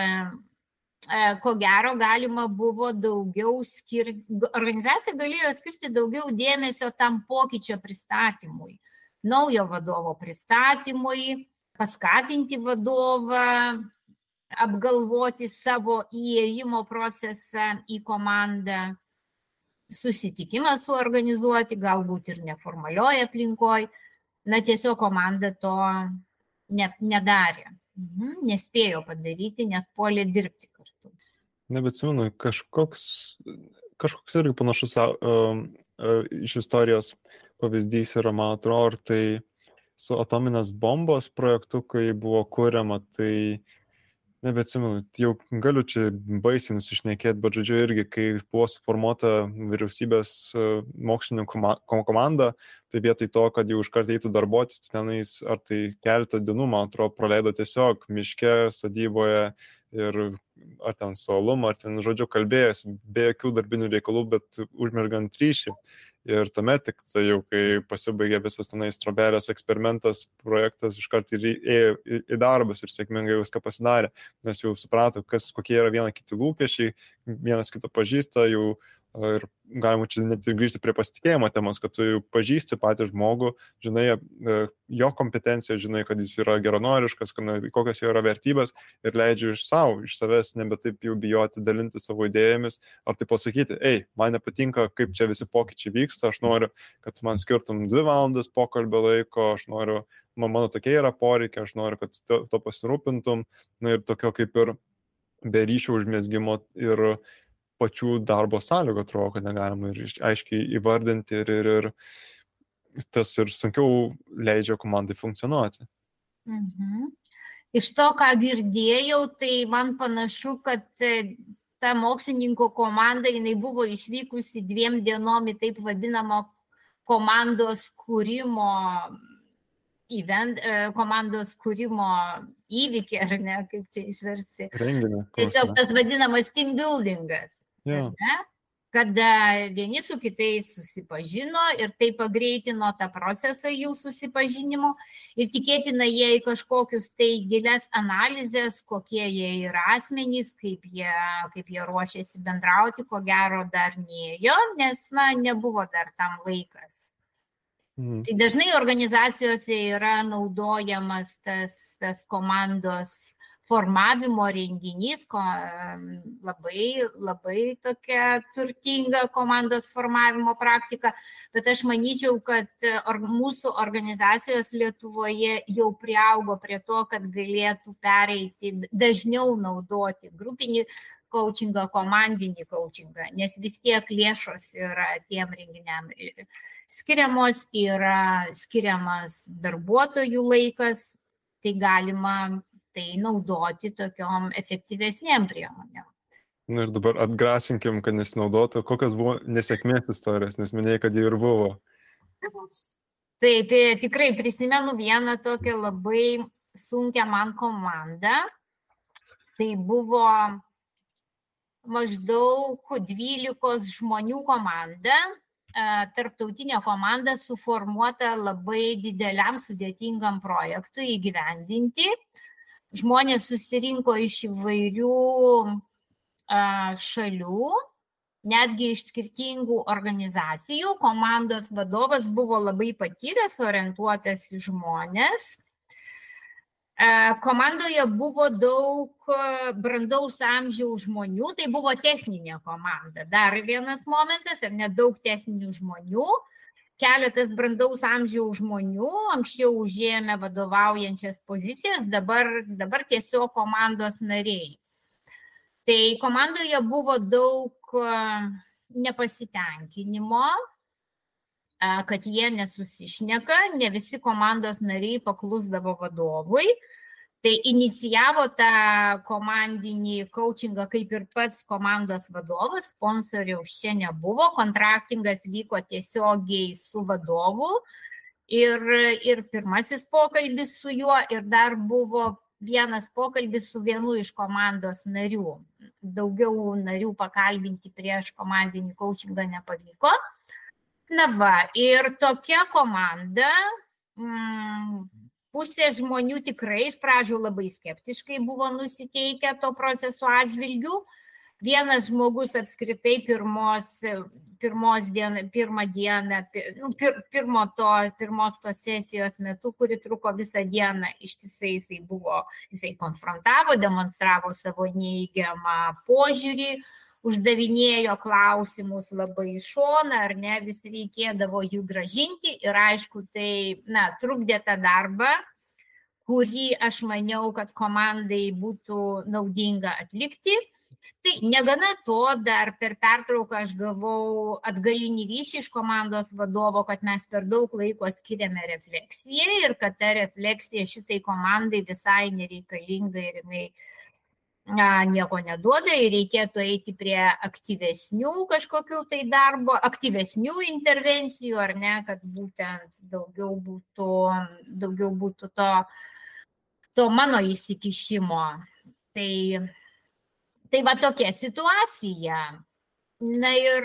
Speaker 2: ko gero galima buvo daugiau skirti, organizacija galėjo skirti daugiau dėmesio tam pokyčio pristatymui, naujo vadovo pristatymui, paskatinti vadovą, apgalvoti savo įėjimo procesą į komandą, susitikimą suorganizuoti, galbūt ir neformalioje aplinkoje. Na, tiesiog komanda to ne, nedarė, mhm, nespėjo padaryti, nes puolė dirbti kartu.
Speaker 1: Nebeatsimenu, kažkoks, kažkoks irgi panašus uh, uh, iš istorijos pavyzdys yra, man atrodo, ar tai su atominės bombos projektu, kai buvo kuriama, tai Nebeatsimenu, jau galiu čia baisiai nusišnekėti, bet žodžiu irgi, kai buvo suformuota vyriausybės mokslininkų komanda, tai vietoj to, kad jau iš karto eitų darbuotis, tai tenais ar tai keletą dienų, man atrodo, praleido tiesiog miške, sodyboje ir ar ten su alum, ar ten, žodžiu, kalbėjęs, be jokių darbinių reikalų, bet užmergant ryšį. Ir tuomet tik tai jau, kai pasibaigė visas tenais trobelės eksperimentas, projektas iškart ėjo į, į darbus ir sėkmingai viską pasidarė, nes jau suprato, kas, kokie yra viena kiti lūkesčiai, vienas kito pažįsta, jau Ir galima čia net ir grįžti prie pasitikėjimo temos, kad tu pažįsti patį žmogų, žinai e, jo kompetenciją, žinai, kad jis yra geronoriškas, kokios jo yra vertybės ir leidži iš savo, iš savęs nebe taip jau bijoti dalinti savo idėjomis, ar tai pasakyti, ei, man nepatinka, kaip čia visi pokyčiai vyksta, aš noriu, kad man skirtum dvi valandas pokalbio laiko, aš noriu, man, mano tokie yra poreikiai, aš noriu, kad to, to pasirūpintum, na ir tokio kaip ir be ryšio užmėsgymo ir pačių darbo sąlygų atrodo, kad negalima ir aiškiai įvardinti ir, ir, ir tas ir sunkiau leidžia komandai funkcionuoti.
Speaker 2: Mhm. Iš to, ką girdėjau, tai man panašu, kad e, ta mokslininko komanda, jinai buvo išvykusi dviem dienom į taip vadinamą komandos kūrimo event, e, komandos kūrimo įvykį, ar ne, kaip čia išversti.
Speaker 1: Renginį.
Speaker 2: Tiesiog tas vadinamas team buildingas.
Speaker 1: Ja.
Speaker 2: Kada vieni su kitais susipažino ir tai pagreitino tą procesą jų susipažinimo ir tikėtina jie į kažkokius tai gilias analizės, kokie jie yra asmenys, kaip jie, kaip jie ruošiasi bendrauti, ko gero dar neėjo, nes, na, nebuvo dar tam laikas.
Speaker 1: Mhm.
Speaker 2: Tai dažnai organizacijose yra naudojamas tas, tas komandos formavimo renginys, ko, labai, labai tokia turtinga komandos formavimo praktika, bet aš manyčiau, kad or, mūsų organizacijos Lietuvoje jau priaugo prie to, kad galėtų pereiti dažniau naudoti grupinį coachingą, komandinį coachingą, nes vis tiek lėšos yra tiem renginiam skiriamos, yra skiriamas darbuotojų laikas, tai galima tai naudoti tokiom efektyvesnėm priemonėm.
Speaker 1: Na ir dabar atgrasinkim, kad nesinaudotų, kokios buvo nesėkmės istorijos, nes minėjai, kad jie ir buvo.
Speaker 2: Taip, tikrai prisimenu vieną tokią labai sunkę man komandą. Tai buvo maždaug 12 žmonių komanda, tarptautinė komanda suformuota labai dideliam sudėtingam projektui įgyvendinti. Žmonės susirinko iš įvairių šalių, netgi iš skirtingų organizacijų. Komandos vadovas buvo labai patyręs, orientuotas į žmonės. Komandoje buvo daug brandaus amžiaus žmonių, tai buvo techninė komanda. Dar vienas momentas, ir nedaug techninių žmonių, keletas brandaus amžiaus žmonių, anksčiau užėmė vadovaujančias pozicijas, dabar, dabar tiesiog komandos nariai. Tai komandoje buvo daug nepasitenkinimo, kad jie nesusišneka, ne visi komandos nariai paklusdavo vadovui. Tai inicijavo tą komandinį coachingą kaip ir pats komandos vadovas, sponsoriaus čia nebuvo, kontraktingas vyko tiesiogiai su vadovu ir, ir pirmasis pokalbis su juo ir dar buvo vienas pokalbis su vienu iš komandos narių. Daugiau narių pakalbinti prieš komandinį coachingą nepavyko. Na va, ir tokia komanda, mm, pusė žmonių tikrai iš pradžių labai skeptiškai buvo nusiteikę to proceso atžvilgių. Vienas žmogus apskritai pirmos, pirmos dieną, pirmą dieną, nu, pir, pirmo to, pirmos tos sesijos metu, kuri truko visą dieną, ištisai jisai buvo, jisai konfrontavo, demonstravo savo neįgiamą požiūrį, uždavinėjo klausimus labai iš šoną, ar ne, vis reikėdavo jų gražinti ir aišku, tai, na, trukdė tą darbą, kurį aš maniau, kad komandai būtų naudinga atlikti. Tai negana to, dar per pertrauką aš gavau atgalinį ryšį iš komandos vadovo, kad mes per daug laiko skiriame refleksijai ir kad ta refleksija šitai komandai visai nereikalinga ir jinai nieko neduoda ir reikėtų eiti prie aktyvesnių kažkokių tai darbo, aktyvesnių intervencijų, ar ne, kad būtent daugiau būtų, daugiau būtų to, to mano įsikišimo. Tai, tai va tokia situacija. Na ir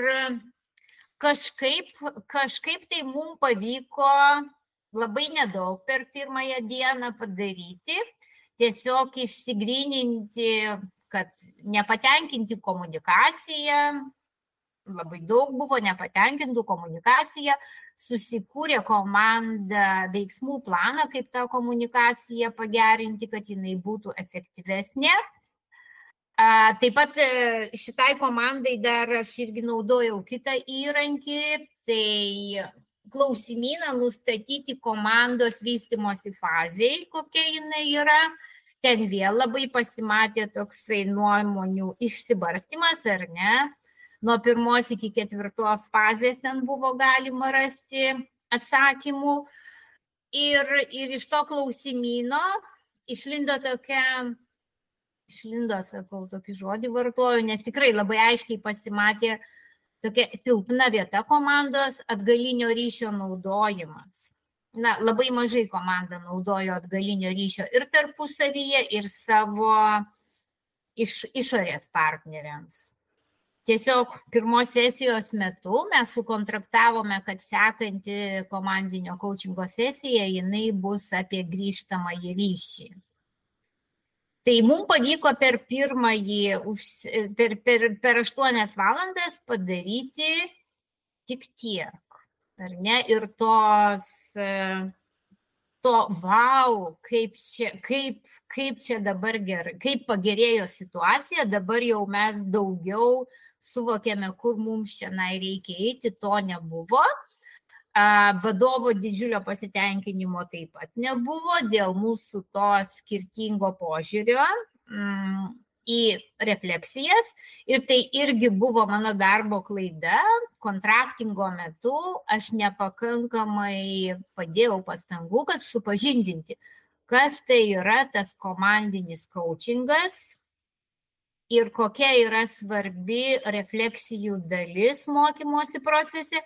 Speaker 2: kažkaip, kažkaip tai mums pavyko labai nedaug per pirmąją dieną padaryti tiesiog išsigryninti, kad nepatenkinti komunikaciją, labai daug buvo nepatenkintų komunikacija, susikūrė komanda veiksmų planą, kaip tą komunikaciją pagerinti, kad jinai būtų efektyvesnė. Taip pat šitai komandai dar aš irgi naudojau kitą įrankį, tai klausimyną nustatyti komandos vystimosi fazėje, kokia jinai yra. Ten vėl labai pasimatė toksai nuomonių išsibarstimas, ar ne? Nuo pirmos iki ketvirtos fazės ten buvo galima rasti atsakymų. Ir, ir iš to klausimyno išlindo tokia išlindo, sakau, tokį žodį vartoju, nes tikrai labai aiškiai pasimatė tokia silpna vieta komandos atgalinio ryšio naudojimas. Na, labai mažai komanda naudojo atgalinio ryšio ir tarpusavyje, ir savo iš, išorės partneriams. Tiesiog pirmos sesijos metu mes sukontraktavome, kad sekanti komandinio coachingo sesija jinai bus apie grįžtamą į ryšį. Tai mums pavyko per pirmąjį, per, per, per 8 valandas padaryti tik tiek. Ar ne? Ir tos to wow, kaip čia, kaip, kaip čia dabar gerai, kaip pagerėjo situacija, dabar jau mes daugiau suvokėme, kur mums čia reikia eiti, to nebuvo. Vadovo didžiulio pasitenkinimo taip pat nebuvo dėl mūsų to skirtingo požiūrio. Mm, į refleksijas ir tai irgi buvo mano darbo klaida. Kontraktingo metu aš nepakankamai padėjau pastangų, kad supažindinti, kas tai yra tas komandinis coachingas ir kokia yra svarbi refleksijų dalis mokymosi procese.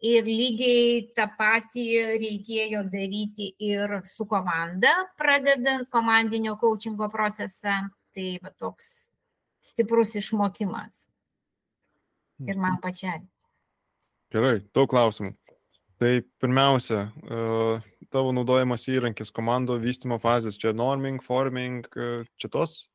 Speaker 2: Ir lygiai tą patį reikėjo daryti ir su komanda, pradedant komandinio coachingo procesą tai va, toks stiprus išmokimas. Ir man mhm. pačiai.
Speaker 1: Gerai, daug klausimų. Tai pirmiausia, tavo naudojamas įrankis komando vystimo fazės, čia norming, forming, čia tos?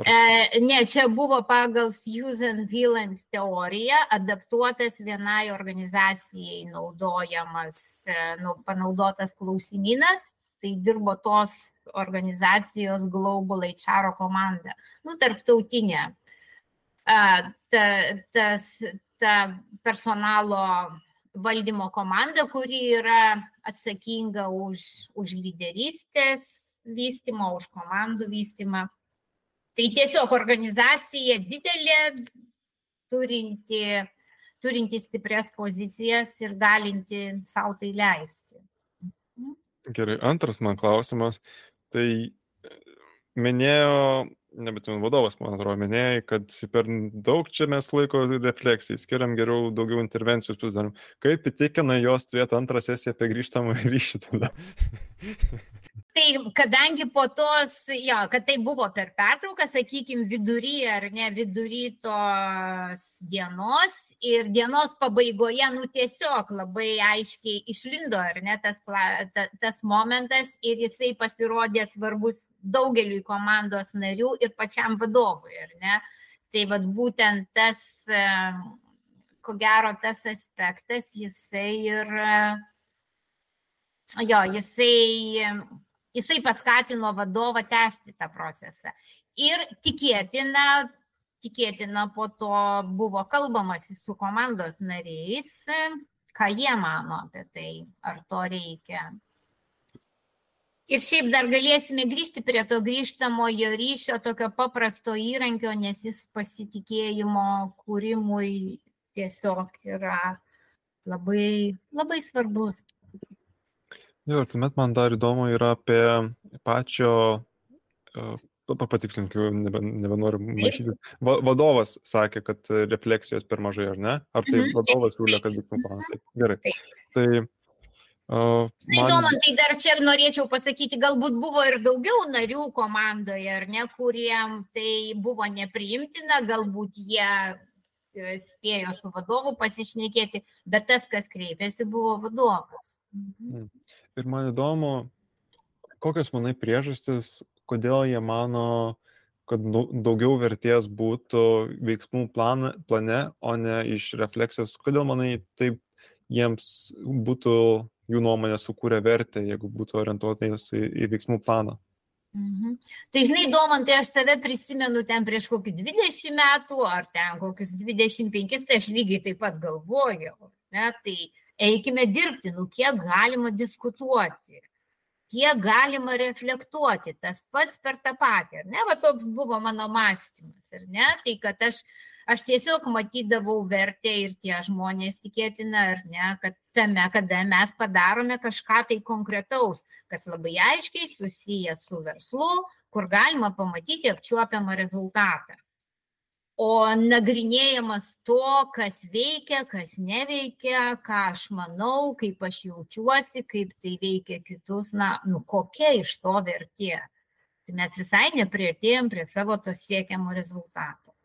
Speaker 2: Ne, čia buvo pagal Susan Wieland teoriją adaptuotas vienai organizacijai naudojamas, nu, panaudotas klausimynas tai dirbo tos organizacijos Global HR komanda, nu, tarptautinė. Ta, tas, ta personalo valdymo komanda, kuri yra atsakinga už, už lyderystės vystymą, už komandų vystymą. Tai tiesiog organizacija didelė, turinti, turinti stiprias pozicijas ir galinti savo tai leisti.
Speaker 1: Gerai, antras man klausimas. Tai e, minėjo, nebetinu vadovas, man atrodo, minėjai, kad per daug čia mes laiko refleksijai, skiriam geriau daugiau intervencijos pasidarom. Kaip įtikina jos turėti antrą sesiją apie grįžtamą ryšį tada?
Speaker 2: Tai kadangi po tos, jo, kad tai buvo per pertrauką, sakykime, vidury ar ne vidury tos dienos ir dienos pabaigoje, nu tiesiog labai aiškiai išlindo, ar ne, tas, ta, tas momentas ir jisai pasirodė svarbus daugeliui komandos narių ir pačiam vadovui, ar ne. Tai vad būtent tas, ko gero, tas aspektas, jisai ir, jo, jisai jisai paskatino vadovą tęsti tą procesą. Ir tikėtina, tikėtina po to buvo kalbamasi su komandos nariais, ką jie mano apie tai, ar to reikia. Ir šiaip dar galėsime grįžti prie to grįžtamojo ryšio, tokio paprasto įrankio, nes jis pasitikėjimo kūrimui tiesiog yra labai, labai svarbus.
Speaker 1: Jo, ir tuomet man dar įdomu yra apie pačio, uh, patikslinkiu, nebe, nebenoriu maišyti. Va, vadovas sakė, kad refleksijos per mažai, ar ne? Ar tai mhm. vadovas siūlė, kad būtų planas? Gerai. Tai
Speaker 2: Uh, man... Įdomu, tai dar čia norėčiau pasakyti, galbūt buvo ir daugiau narių komandoje, ar ne, kuriem tai buvo nepriimtina, galbūt jie e, spėjo su vadovu pasišnekėti, bet tas, kas kreipėsi, buvo vadovas. Mhm.
Speaker 1: Ir man įdomu, kokios manai priežastis, kodėl jie mano, kad daugiau vertės būtų veiksmų plan, plane, o ne iš refleksijos. Kodėl manai taip jiems būtų jų nuomonė sukūrę vertę, jeigu būtų orientuotas į, į veiksmų planą.
Speaker 2: Mhm. Tai žinai, Domantai, aš save prisimenu ten prieš kokį 20 metų ar ten kokius 25, tai aš lygiai taip pat galvojau. Ne? Tai eikime dirbti, nu kiek galima diskutuoti, kiek galima reflektuoti, tas pats per tą patį, ar ne, va toks buvo mano mąstymas, ar ne, tai kad aš, aš tiesiog matydavau vertę ir tie žmonės tikėtina, ar ne, kad tame, kada mes padarome kažką tai konkretaus, kas labai aiškiai susiję su verslu, kur galima pamatyti apčiuopiamą rezultatą. O nagrinėjimas to, kas veikia, kas neveikia, ką aš manau, kaip aš jaučiuosi, kaip tai veikia kitus, na, nu kokia iš to vertė. Tai mes visai neprieartėjom prie savo to siekiamo rezultato.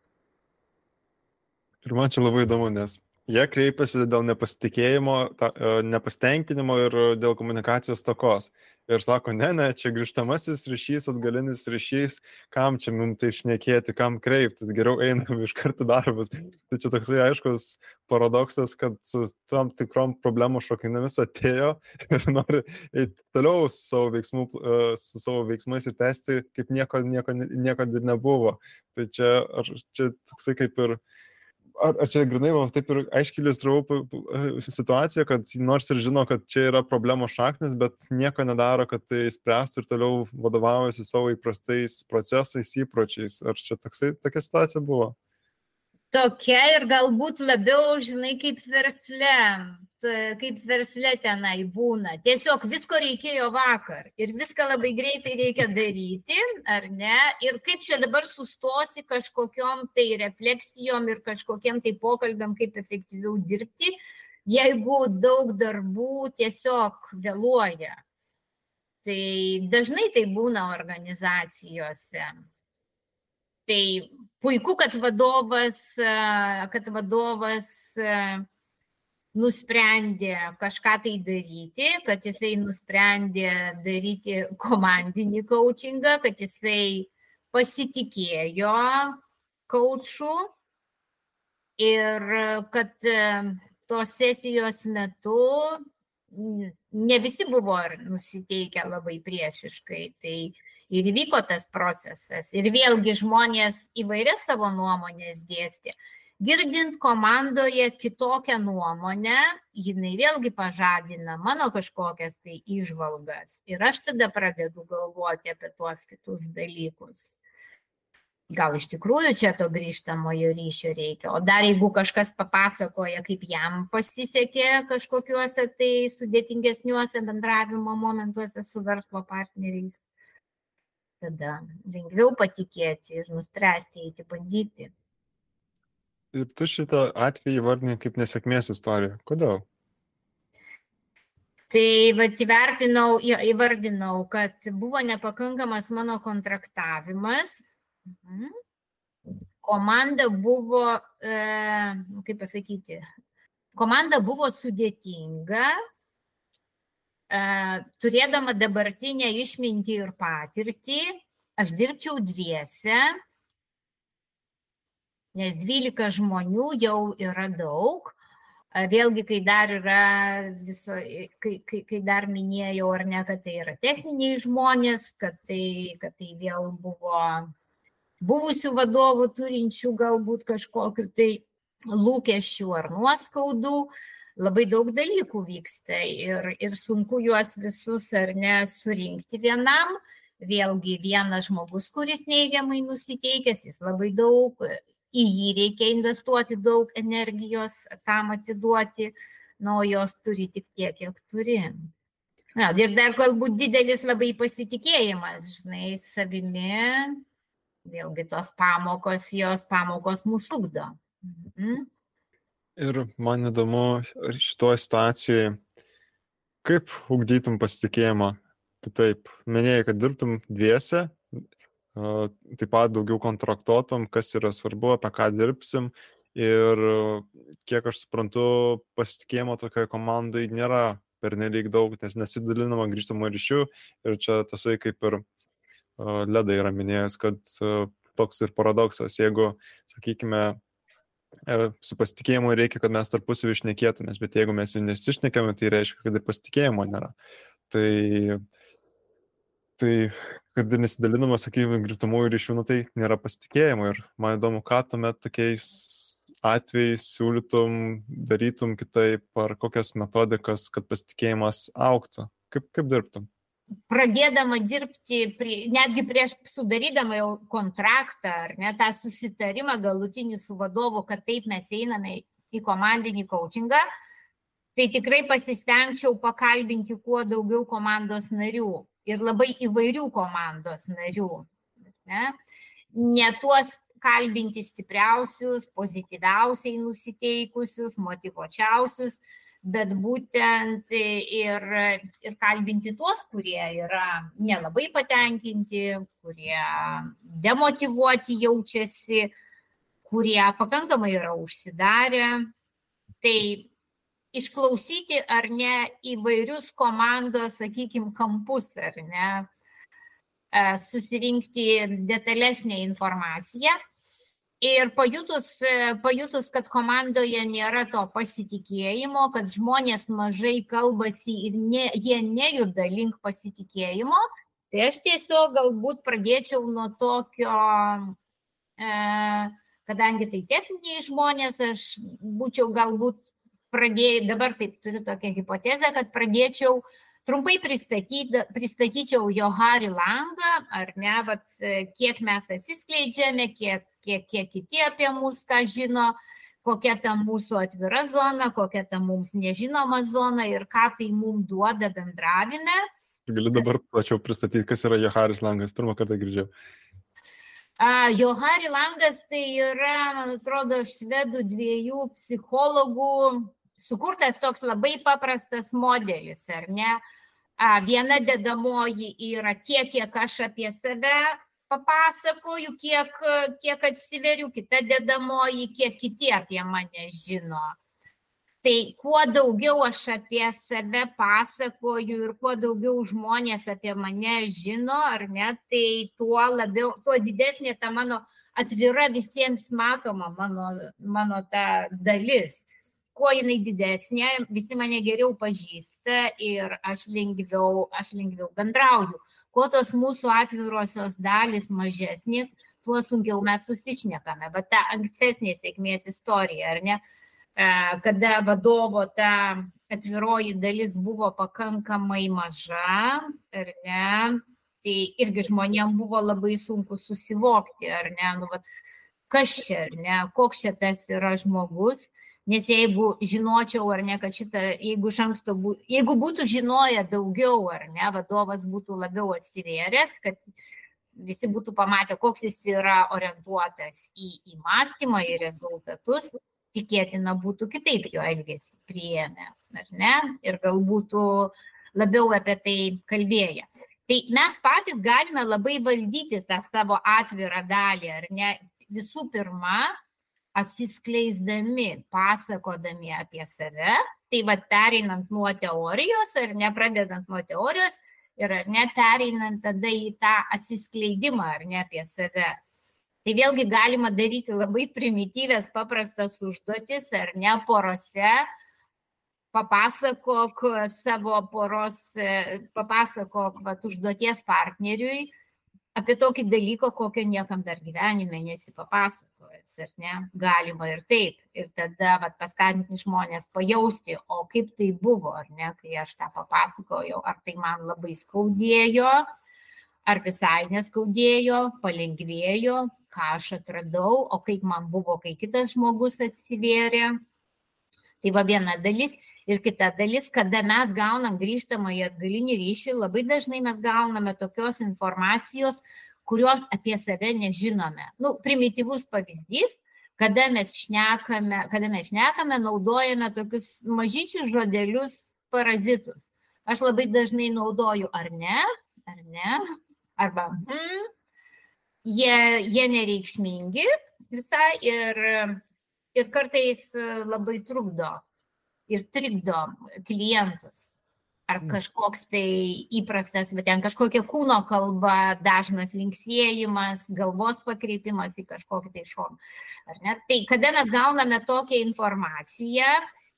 Speaker 1: Ir man čia labai įdomu, nes Jie kreipiasi dėl nepasitikėjimo, ta, e, nepasitenkinimo ir dėl komunikacijos tokos. Ir sako, ne, ne, čia grįžtamasis ryšys, atgalinis ryšys, kam čia mums tai išnekėti, kam kreiptis, geriau einam iš karto darbus. Tai čia toksai aiškus paradoksas, kad su tam tikrom problemų šokinamis atėjo ir nori eiti toliau su savo, veiksmų, e, su savo veiksmais ir tęsti, kaip nieko, nieko, nieko nebuvo. Tai čia, čia toksai kaip ir ar, ar čia grinai, va, taip ir aiškiai iliustravau situaciją, kad nors ir žino, kad čia yra problemos šaknis, bet nieko nedaro, kad tai spręstų ir toliau vadovaujasi savo įprastais procesais, įpročiais. Ar čia toksai, tokia situacija buvo?
Speaker 2: Tokia ir galbūt labiau, žinai, kaip versle, kaip versle tenai būna. Tiesiog visko reikėjo vakar ir viską labai greitai reikia daryti, ar ne? Ir kaip čia dabar sustosi kažkokiam tai refleksijom ir kažkokiem tai pokalbėm, kaip efektyviau dirbti, jeigu daug darbų tiesiog vėluoja. Tai dažnai tai būna organizacijose. Tai puiku, kad vadovas, kad vadovas nusprendė kažką tai daryti, kad jisai nusprendė daryti komandinį coachingą, kad jisai pasitikėjo coachu ir kad tos sesijos metu ne visi buvo nusiteikę labai priešiškai. Tai ir įvyko tas procesas. Ir vėlgi žmonės įvairias savo nuomonės dėstė. Girdint komandoje kitokią nuomonę, jinai vėlgi pažadina mano kažkokias tai išvalgas. Ir aš tada pradedu galvoti apie tuos kitus dalykus. Gal iš tikrųjų čia to grįžtamojo ryšio reikia. O dar jeigu kažkas papasakoja, kaip jam pasisekė kažkokiuose tai sudėtingesniuose bendravimo momentuose su verslo partneriais, tada lengviau patikėti ir nuspręsti eiti bandyti.
Speaker 1: Ir tu šitą atvejį vardinai kaip nesėkmės istoriją. Kodėl?
Speaker 2: Tai vat, įvertinau, įvardinau, kad buvo nepakankamas mano kontraktavimas. Komanda buvo, e, kaip pasakyti, komanda buvo sudėtinga, turėdama dabartinę išmintį ir patirtį, aš dirbčiau dviese, nes 12 žmonių jau yra daug. Vėlgi, kai dar yra viso, kai, kai, kai dar minėjau, ar ne, kad tai yra techniniai žmonės, kad tai, kad tai vėl buvo buvusių vadovų turinčių galbūt kažkokiu tai lūkesčių ar nuoskaudų, uh, labai daug dalykų vyksta ir, ir sunku juos visus ar ne surinkti vienam. Vėlgi vienas žmogus, kuris neigiamai nusiteikęs, jis labai daug, į jį reikia investuoti daug energijos, tam atiduoti, nuo jos turi tik tiek, kiek turi. Na, ir dar galbūt didelis labai pasitikėjimas, žinai, savimi, vėlgi tos pamokos, jos pamokos mūsų ugdo. Mhm.
Speaker 1: Ir man įdomu šitoje situacijoje, kaip ugdytum pasitikėjimą. Kitaip, minėjai, kad dirbtum dviese, taip pat daugiau kontraktuotum, kas yra svarbu, apie ką dirbsim. Ir kiek aš suprantu, pasitikėjimo tokioje komandai nėra pernelyg daug, nes nesidalinama grįžtamo ryšių. Ir čia tasai kaip ir Ledai yra minėjęs, kad toks ir paradoksas, jeigu, sakykime, su pasitikėjimu reikia, kad mes tarpusavį išnekėtumės, bet jeigu mes nesišnekėme, tai reiškia, kad ir pasitikėjimo nėra. Tai, tai kad nesidalinama, sakykime, grįžtamųjų ryšių, nu, tai nėra pasitikėjimo. Ir man įdomu, ką tuomet tokiais atvejais siūlytum, darytum kitaip, ar kokias metodikas, kad pasitikėjimas auktų. Kaip, kaip dirbtum?
Speaker 2: Pradėdama dirbti, prie, netgi prieš sudarydama jau kontraktą ar ne tą susitarimą galutinį su vadovu, kad taip mes einame į komandinį coachingą, tai tikrai pasistengčiau pakalbinti kuo daugiau komandos narių ir labai įvairių komandos narių. Ne, ne tuos kalbinti stipriausius, pozityviausiai nusiteikusius, motivuočiausius, bet būtent ir, ir kalbinti tuos, kurie yra nelabai patenkinti, kurie demotivuoti jaučiasi, kurie pakankamai yra užsidarę. Tai išklausyti ar ne įvairius komandos, sakykime, kampus, ar ne, e, susirinkti detalesnę informaciją. Ir pajutus, e, pajutus, kad komandoje nėra to pasitikėjimo, kad žmonės mažai kalbasi ir ne, jie nejuda link pasitikėjimo, tai aš tiesiog galbūt pradėčiau nuo tokio, e, kadangi tai techniniai žmonės, aš būčiau galbūt pradėjau, dabar taip turiu tokią hipotezę, kad pradėčiau trumpai pristatyčiau Johari Langą, ar ne, vat, kiek mes atsiskleidžiame, kiek, kiek, kiek kiti apie mus ką žino, kokia ta mūsų atvira zona, kokia ta mums nežinoma zona ir ką tai mums duoda bendravime.
Speaker 1: Galiu dabar plačiau pristatyti, kas yra Joharis Langas, pirmą kartą girdžiau.
Speaker 2: Uh, Johari Langas tai yra, man atrodo, švedų dviejų psichologų sukurtas toks labai paprastas modelis, ar ne? Viena dedamoji yra tiek, kiek aš apie save papasakoju, kiek, kiek atsiveriu, kita dedamoji, kiek kiti apie mane žino. Tai kuo daugiau aš apie save pasakoju ir kuo daugiau žmonės apie mane žino, ar ne, tai tuo labiau, tuo didesnė ta mano atvira visiems matoma mano, mano ta dalis kuo jinai didesnė, visi mane geriau pažįsta ir aš lengviau, aš lengviau bendrauju. Kuo tos mūsų atvirosios dalis mažesnės, tuo sunkiau mes susišnekame. Bet ta ankstesnė sėkmės istorija, ar ne, e, kada vadovo ta atviroji dalis buvo pakankamai maža, ar ne, tai irgi žmonėm buvo labai sunku susivokti, ar ne, nu, vat, kas čia, ar ne, koks čia tas yra žmogus. Nes jeigu žinočiau ar ne, kad šitą, jeigu anksto, bū, jeigu būtų žinoję daugiau ar ne, vadovas būtų labiau atsivėręs, kad visi būtų pamatę, koks jis yra orientuotas į, į mąstymą, į rezultatus, tikėtina būtų kitaip jo elgesį priėmę, ar ne, ir gal būtų labiau apie tai kalbėję. Tai mes patys galime labai valdyti tą savo atvirą dalį, ar ne, visų pirma, atsiskleisdami, pasakodami apie save, tai vad pereinant nuo teorijos ar nepradedant nuo teorijos ir ar ne pereinant tada į tą atsiskleidimą ar ne apie save. Tai vėlgi galima daryti labai primityvės, paprastas užduotis ar ne porose, papasakok savo poros, papasakok vat, užduoties partneriui, apie tokį dalyką, kokio niekam dar gyvenime nesipapasakojęs, ar ne? Galima ir taip. Ir tada vat, paskatinti žmonės pajausti, o kaip tai buvo, ar ne, kai aš tą papasakojau, ar tai man labai skaudėjo, ar visai neskaudėjo, palengvėjo, ką aš atradau, o kaip man buvo, kai kitas žmogus atsivėrė. Tai va viena dalis. Ir kita dalis, kada mes gaunam grįžtamąjį atgalinį ryšį, labai dažnai mes gauname tokios informacijos, kurios apie save nežinome. Nu, primityvus pavyzdys, kada mes šnekame, kada mes šnekame, naudojame tokius mažyčius žodelius parazitus. Aš labai dažnai naudoju ar ne, ar ne, arba hmm, jie, jie nereikšmingi visai ir, ir kartais labai trukdo ir trikdo klientus. Ar mm. kažkoks tai įprastas, bet ten kažkokia kūno kalba, dažnas linksėjimas, galvos pakreipimas į kažkokį tai šoną. Tai kada mes gauname tokią informaciją,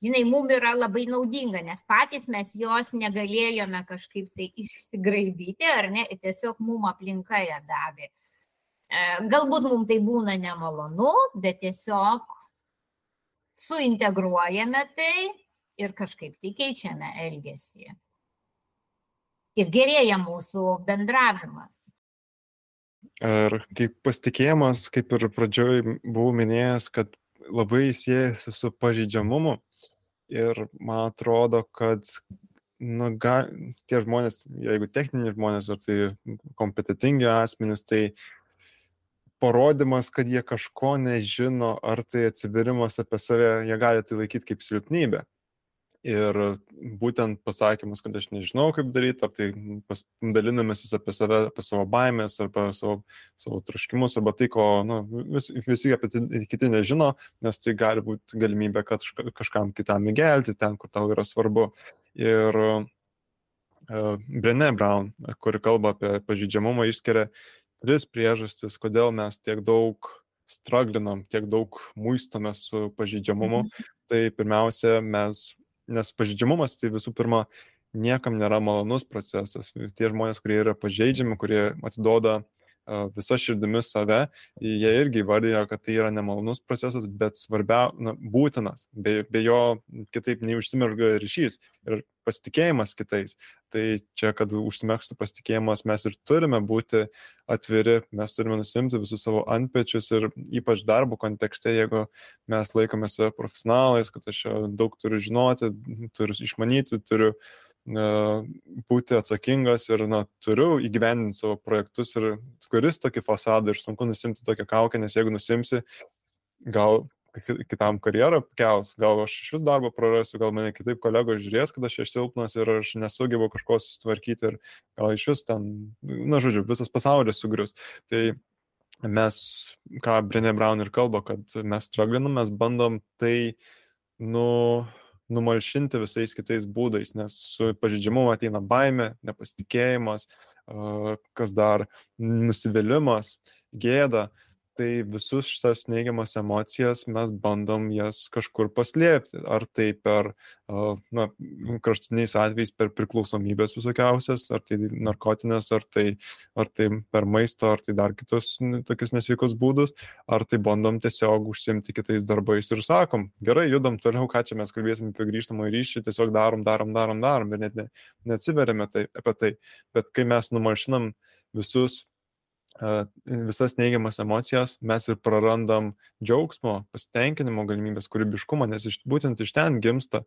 Speaker 2: jinai mums yra labai naudinga, nes patys mes jos negalėjome kažkaip tai išsigraibyti, ar ne, tiesiog mums aplinka ją davė. E, galbūt mums tai būna nemalonu, bet tiesiog suintegruojame tai ir kažkaip tai keičiame elgesį. Ir gerėja mūsų bendravimas.
Speaker 1: Ir kaip pasitikėjimas, kaip ir pradžioj buvau minėjęs, kad labai siejasi su pažydžiamumu. Ir man atrodo, kad nu, ga, tie žmonės, jeigu techniniai žmonės, ar tai kompetitingi asmenys, tai parodimas, kad jie kažko nežino, ar tai atsivirimas apie save, jie gali tai laikyti kaip silpnybę. Ir būtent pasakymus, kad aš nežinau, kaip daryti, ar tai dalinamės apie save, apie savo baimės, apie savo, savo traškimus, arba tai, ko nu, vis, visi apie tai kiti nežino, nes tai gali būti galimybė, kad kažkam kitam įgelti ten, kur tau yra svarbu. Ir uh, Brené Brown, kuri kalba apie pažydžiamumą, išskiria tris priežastis, kodėl mes tiek daug straglinam, tiek daug muistame su pažydžiamumu. Mhm. Tai pirmiausia, mes nes pažydžiamumas tai visų pirma niekam nėra malonus procesas. Tie žmonės, kurie yra pažeidžiami, kurie atiduoda visa širdimi save, jie irgi vardėjo, kad tai yra nemalonus procesas, bet svarbia, na, būtinas, be, be jo kitaip neužsimerga ryšys ir pasitikėjimas kitais. Tai čia, kad užsimėgstų pasitikėjimas, mes ir turime būti atviri, mes turime nusimti visus savo antpečius ir ypač darbo kontekste, jeigu mes laikome save profesionalais, kad aš daug turiu žinoti, turiu išmanyti, turiu uh, būti atsakingas ir na, turiu įgyvendinti savo projektus ir kuris tokį fasadą ir sunku nusimti tokią kaukę, nes jeigu nusimsi, gal kitam karjerą kels, gal aš iš vis darbą prarasiu, gal mane kitaip kolegos žiūrės, kad aš esu silpnas ir aš nesugebu kažko susitvarkyti ir gal iš vis ten, na žodžiu, visas pasaulis sugrius. Tai mes, ką Brenė Brown ir kalba, kad mes straglinam, mes bandom tai, nu, numalšinti visais kitais būdais, nes su pažydžiamumu ateina baime, nepasitikėjimas, kas dar nusivylimas, gėda tai visus šitas neigiamas emocijas mes bandom jas kažkur paslėpti. Ar tai per, na, kraštiniais atvejais per priklausomybės visokiausias, ar tai narkotinės, ar tai, ar tai per maisto, ar tai dar kitus tokius nesveikus būdus, ar tai bandom tiesiog užsimti kitais darbais ir sakom, gerai, judam toliau, ką čia mes kalbėsim apie grįžtamą ryšį, tiesiog darom, darom, darom, darom ir net ne, neatsiverėme tai, apie tai. Bet kai mes numalšinam visus visas neigiamas emocijas, mes ir prarandam džiaugsmo, pasitenkinimo galimybės, kūrybiškumo, nes iš, būtent iš ten gimsta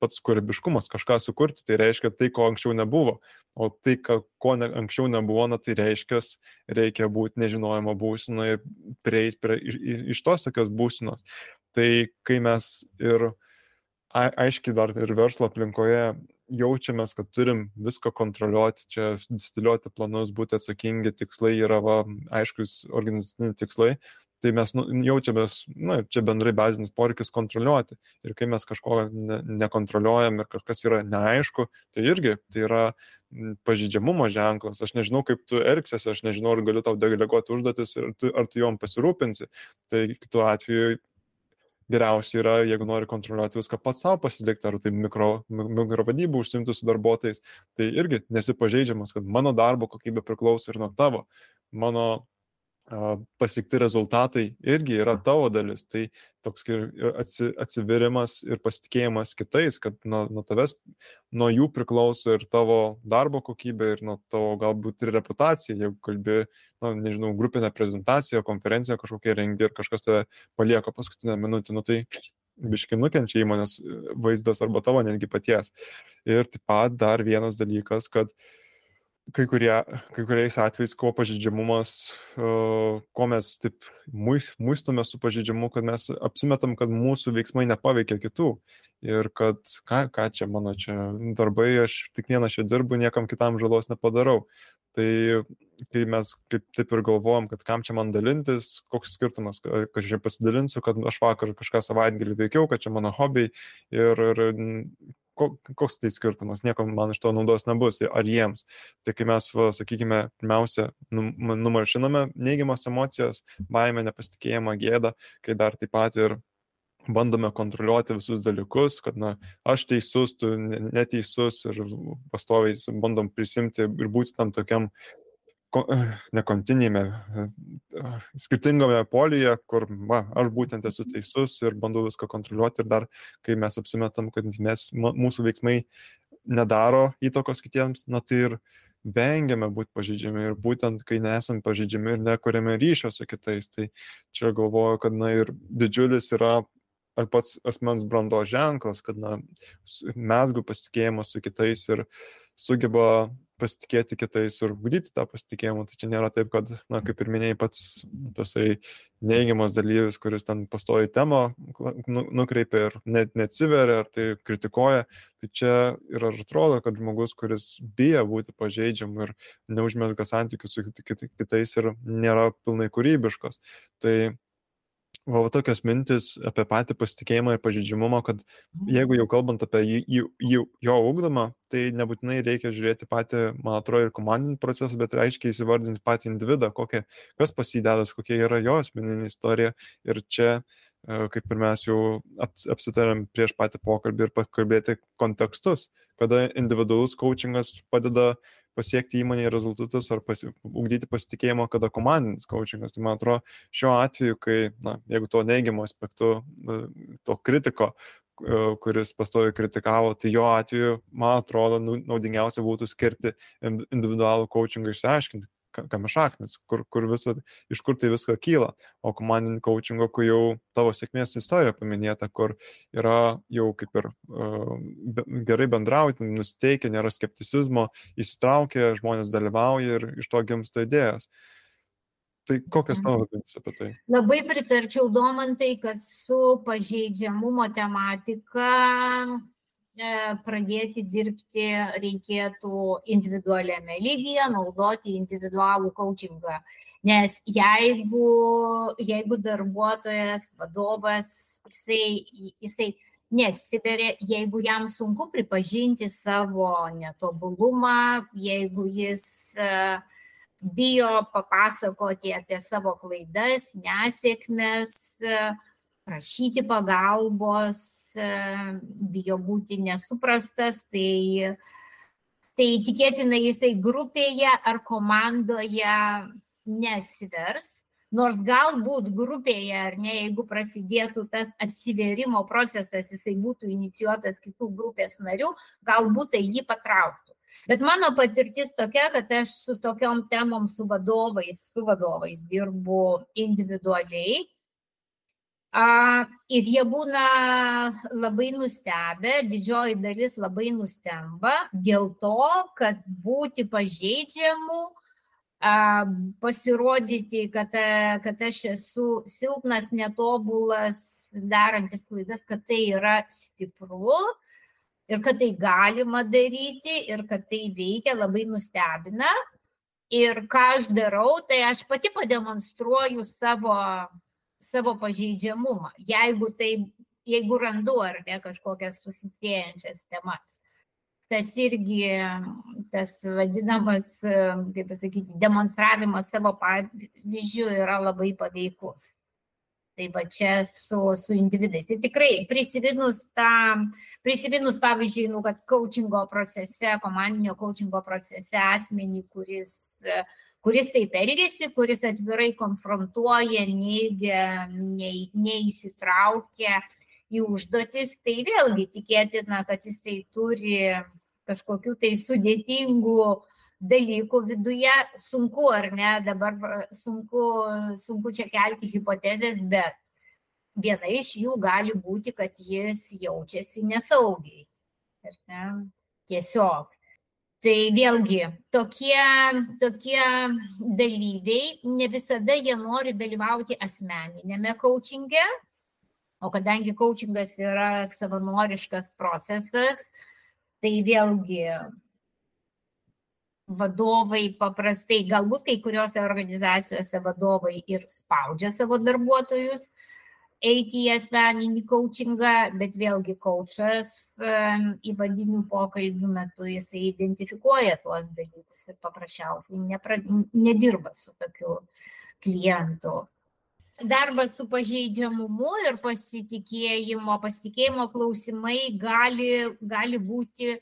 Speaker 1: pats kūrybiškumas, kažką sukurti, tai reiškia tai, ko anksčiau nebuvo, o tai, ko, ko ne, anksčiau nebuvo, na, tai reiškia, reikia būti nežinojimo būsinoje ir prieiti prie, iš, iš tos tokios būsinos. Tai kai mes ir aiškiai dar ir verslo aplinkoje jaučiamės, kad turim viską kontroliuoti, čia distiliuoti planus, būti atsakingi, tikslai yra va, aiškus organizaciniai tikslai, tai mes nu, jaučiamės, na, čia bendrai bazinis poreikis kontroliuoti. Ir kai mes kažko ne, nekontroliuojam ir kažkas yra neaišku, tai irgi tai yra pažydžiamumo ženklas. Aš nežinau, kaip tu elgsiesi, aš nežinau, ar galiu tau deleguoti užduotis, ar tu, ar tu jom pasirūpinsi. Tai kitu atveju geriausia yra, jeigu nori kontroliuoti viską pats savo pasilikti, ar tai mikro, mikro vadybų užsimti su darbuotojais, tai irgi nesipažeidžiamas, kad mano darbo kokybė priklauso ir nuo tavo. Mano pasiekti rezultatai irgi yra tavo dalis. Tai toks ir atsivirimas ir pasitikėjimas kitais, kad nuo, nuo tavęs, nuo jų priklauso ir tavo darbo kokybė, ir nuo tavo galbūt ir reputacija. Jeigu kalbi, na, nežinau, grupinę prezentaciją, konferenciją kažkokią rengi ir kažkas tave palieka paskutinę minutę, nu tai biškai nukenčia įmonės vaizdas arba tavo netgi paties. Ir taip pat dar vienas dalykas, kad uh, kai, kurie, kai kuriais atvejais, ko pažydžiamumas, ko mes taip muistome su pažydžiamu, kad mes apsimetam, kad mūsų veiksmai nepaveikia kitų. Ir kad, ką, ką čia mano čia darbai, aš tik vieną čia dirbu, niekam kitam žalos nepadarau. Tai kai mes kaip, taip ir galvojam, kad kam čia man dalintis, koks skirtumas, kad čia pasidalinsiu, kad aš vakar kažką savaitgalį veikiau, kad čia mano hobiai ir, ir koks tai skirtumas, nieko man iš to naudos nebus, ar jiems. Tai kai mes, va, sakykime, pirmiausia, numalšiname neigiamas emocijas, baimę, nepasitikėjimą, gėdą, kai dar taip pat ir bandome kontroliuoti visus dalykus, kad, na, aš teisus, tu neteisus ir pastoviai bandom prisimti ir būti tam tokiam nekontinėme, skirtingame polyje, kur va, aš būtent esu teisus ir bandau viską kontroliuoti ir dar, kai mes apsimetam, kad mes, mūsų veiksmai nedaro įtakos kitiems, na tai ir vengiame būti pažydžiami ir būtent, kai nesam pažydžiami ir nekuriame ryšio su kitais, tai čia galvoju, kad na ir didžiulis yra pats asmens brandos ženklas, kad na, mesgu pasitikėjimą su kitais ir sugeba pasitikėti kitais ir ugdyti tą pasitikėjimą. Tai čia nėra taip, kad, na, kaip ir minėjai, pats tasai neigiamas dalyvis, kuris ten pastoja temą, nu, nukreipia ir net neatsiveria, ar tai kritikuoja. Tai čia ir atrodo, kad žmogus, kuris bijo būti pažeidžiam ir neužmesga santykių su kitais ir nėra pilnai kūrybiškas. Tai Va, tokios mintis apie patį pasitikėjimą ir pažydžiamumą, kad mhm. jeigu jau kalbant apie jį, jį, jį, jo ugdymą, tai nebūtinai reikia žiūrėti patį, man atrodo, ir komandinį procesą, bet aiškiai įsivardinti patį individą, kokie, kas pasidėdas, kokia yra jo asmeninė istorija. Ir čia, e, kaip ir mes jau apsitarėm prieš patį pokalbį ir pakalbėti kontekstus, kada individualus coachingas padeda uh, pasiekti įmonėje rezultatus ar pasi, ugdyti pasitikėjimo, kada komandinis coachingas. Tai man atrodo, šiuo atveju, kai, na, jeigu to neigiamo aspektu, to kritiko, e, kuris pastovi kritikavo, tai jo atveju, man atrodo, nu, naudingiausia būtų skirti individualų coachingą išsiaiškinti, kam šaknis, kur, kur visą, iš kur tai viską kyla. O komandinį coachingo, kur jau tavo sėkmės istorija paminėta, kur yra jau kaip ir uh, gerai bendrauti, nusteikia, nėra skepticizmo, įsitraukia, žmonės dalyvauja ir iš to gimsta idėjas. Tai kokias mhm. tavo mintis apie tai?
Speaker 2: Labai pritarčiau Domantai, kad su pažeidžiamumo tematika pradėti dirbti reikėtų individualiame lygyje, naudoti individualų coachingą. Nes jeigu, jeigu darbuotojas, vadovas, jisai, jisai nesiberia, jeigu jam sunku pripažinti savo netobulumą, jeigu jis uh, bijo papasakoti apie savo klaidas, nesėkmes, uh, prašyti pagalbos, e, bijo būti nesuprastas, tai, tai tikėtina jisai grupėje ar komandoje nesvers. Nors galbūt grupėje, ar ne, jeigu prasidėtų tas atsiverimo procesas, jisai būtų inicijuotas kitų grupės narių, galbūt tai jį patrauktų. Bet mano patirtis tokia, kad aš su tokiom temom su vadovais, su vadovais dirbu individualiai ir jie būna labai nustebę, didžioji dalis labai nustemba dėl to, kad būti pažeidžiamu, pasirodyti, kad, kad aš esu silpnas, netobulas, darantis klaidas, kad tai yra stipru ir kad tai galima daryti ir kad tai veikia, labai nustebina. Ir ką aš darau, tai aš pati pademonstruoju savo savo pažeidžiamumą, jeigu tai, jeigu randu ar ne kažkokias susisėjančias temas. Tas irgi, tas vadinamas, kaip pasakyti, demonstravimas savo pavyzdžių yra labai paveikus. Tai va čia su, su individais. Ir tikrai prisiminus tą, prisiminus pavyzdžiui, nu, kad coachingo procese, komandinio coachingo procese asmenį, kuris uh, kuris taip elgesi, kuris atvirai konfrontuoja, neigia, nei, neįsitraukia į užduotis, tai vėlgi tikėtina, kad jisai turi kažkokių tai sudėtingų dalykų viduje, sunku ar ne, dabar sunku, sunku čia kelti hipotezės, bet viena iš jų gali būti, kad jis jaučiasi nesaugiai. Ne? Tiesiog. Tai vėlgi, tokie, tokie dalyviai ne visada jie nori dalyvauti asmeninėme coachinge, o kadangi coachingas yra savanoriškas procesas, tai vėlgi vadovai paprastai, galbūt kai kuriuose organizacijose vadovai ir spaudžia savo darbuotojus, eiti į asmeninį coachingą, bet vėlgi coachas įvadinių pokalbių metu jisai identifikuoja tuos dalykus ir paprasčiausiai nepra, nedirba su tokiu klientu. Darbas su pažeidžiamumu ir pasitikėjimo, pasitikėjimo klausimai gali, gali būti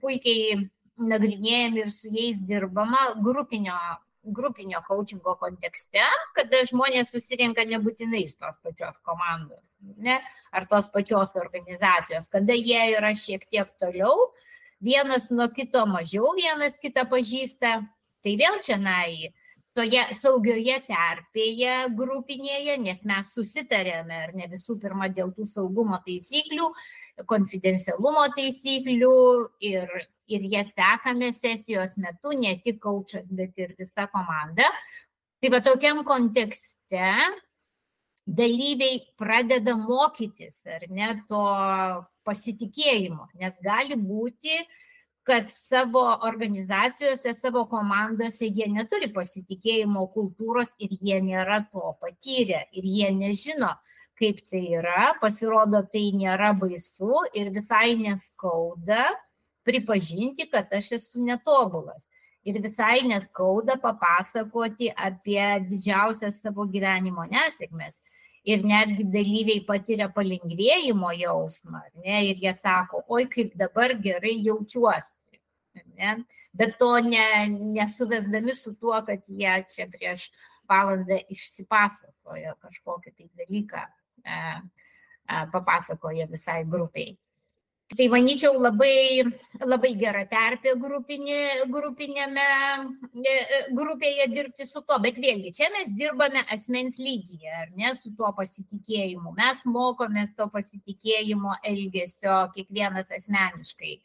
Speaker 2: puikiai nagrinėjami ir su jais dirbama grupinio grupinio coachingo kontekste, kada žmonės susirenka nebūtinai iš tos pačios komandos ne, ar tos pačios organizacijos, kada jie yra šiek tiek toliau, vienas nuo kito mažiau vienas kitą pažįsta, tai vėl čia nai toje saugioje terpėje grupinėje, nes mes susitarėme, ar ne visų pirma, dėl tų saugumo taisyklių, konfidencialumo taisyklių ir, ir ją sekame sesijos metu, ne tik kaučas, bet ir visa komanda. Tai va tokiam kontekste dalyviai pradeda mokytis, ar ne, to pasitikėjimo, nes gali būti, kad savo organizacijose, savo komandose jie neturi pasitikėjimo kultūros ir jie nėra to patyrę ir jie nežino, kaip tai yra, pasirodo, tai nėra baisu ir visai neskauda pripažinti, kad aš esu netobulas ir visai neskauda papasakoti apie didžiausias savo gyvenimo nesėkmes. Ir netgi dalyviai patiria palengvėjimo jausmą, ne, ir jie sako, oi kaip dabar gerai jaučiuosi. Ne? Bet to ne, nesuvesdami su tuo, kad jie čia prieš valandą išsipasakojo kažkokį tai dalyką, e, e, papasakoja visai grupiai. Tai manyčiau labai, labai gera terpė grupinė, grupinėme e, e, grupėje dirbti su to, bet vėlgi čia mes dirbame asmens lygyje, ar ne, su tuo pasitikėjimu. Mes mokomės to pasitikėjimo elgesio kiekvienas asmeniškai.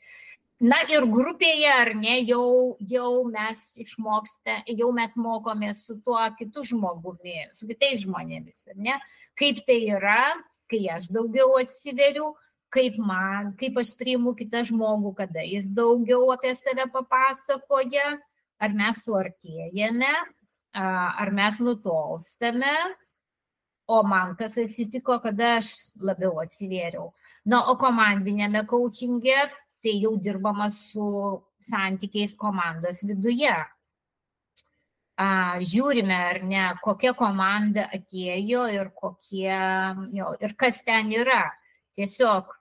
Speaker 2: Na ir grupėje, ar ne, jau, jau mes išmokste, jau mes mokomės su tuo kitu žmogumi, su kitais žmonėmis, ar ne, kaip tai yra, kai aš daugiau atsiveriu, kaip man, kaip aš priimu kitą žmogų, kada jis daugiau apie save papasakoja, ar mes suartėjame, ar mes nutolstame, o man kas atsitiko, kada aš labiau atsivėriau. Na, o komandinėme coachingė tai jau dirbama su santykiais komandos viduje. Žiūrime, ar ne, kokia komanda atėjo ir, kokie, jo, ir kas ten yra. Tiesiog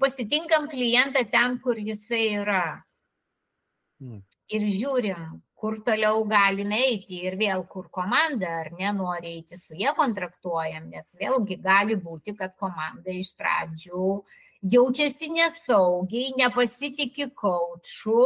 Speaker 2: pasitinkam klientą ten, kur jisai yra. Hmm. Ir žiūrim, kur toliau galime eiti ir vėl kur komanda ar nenori eiti su jie kontraktuojam, nes vėlgi gali būti, kad komanda iš pradžių jaučiasi nesaugiai, nepasitikė kočiu,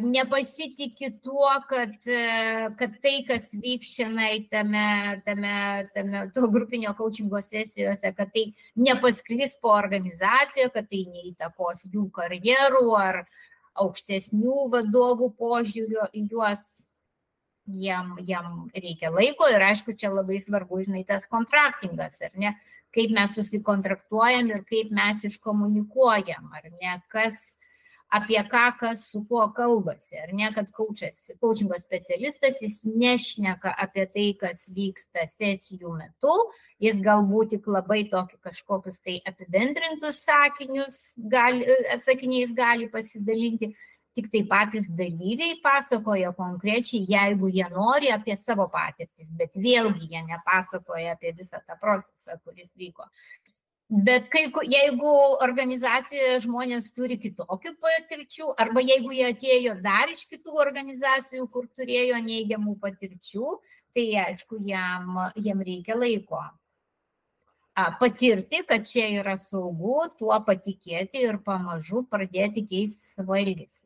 Speaker 2: nepasitiki tuo, kad, e, kad tai, kas vyks šiandien tame, tame, tame to grupinio coachingo sesijose, kad tai nepasklis po organizaciją, kad tai neįtakos jų karjerų ar aukštesnių vadovų požiūrio į juos. Jam, jam reikia laiko ir aišku, čia labai svarbu, žinai, tas kontraktingas, ar ne, kaip mes susikontraktuojam ir kaip mes iškomunikuojam, ar ne, kas, apie ką kas su kuo kalbasi, ar ne, kad coachingo specialistas jis nešneka apie tai, kas vyksta sesijų metu, jis galbūt tik labai tokį kažkokius tai apibendrintus sakinius, gali, sakiniais gali pasidalinti, tik tai patys dalyviai pasakoja konkrečiai, jeigu jie nori apie savo patirtis, bet vėlgi jie nepasakoja apie visą tą procesą, kuris vyko. Bet kai, jeigu organizacijoje žmonės turi kitokių patirčių, arba jeigu jie atėjo dar iš kitų organizacijų, kur turėjo neigiamų patirčių, tai aišku, jam, jam reikia laiko patirti, kad čia yra saugu, tuo patikėti ir pamažu pradėti keisti savo elgesį.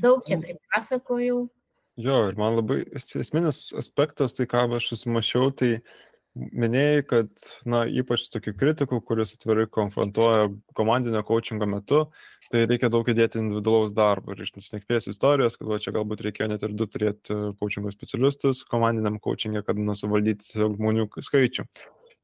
Speaker 2: Daug čia pripasakojau.
Speaker 1: Jo, ir man labai esminis aspektas, tai ką aš susimašiau, tai uh, minėjai, kad, na, ypač tokių kritikų, kuris atvirai konfrontuoja komandinio coachingo metu, tai reikia daug įdėti individualaus darbo. Ir iš nesnekvės istorijos, kad va, čia galbūt reikėjo net ir du turėti coachingo specialistus komandiniam coachingė, kad nusivaldyti žmonių skaičių.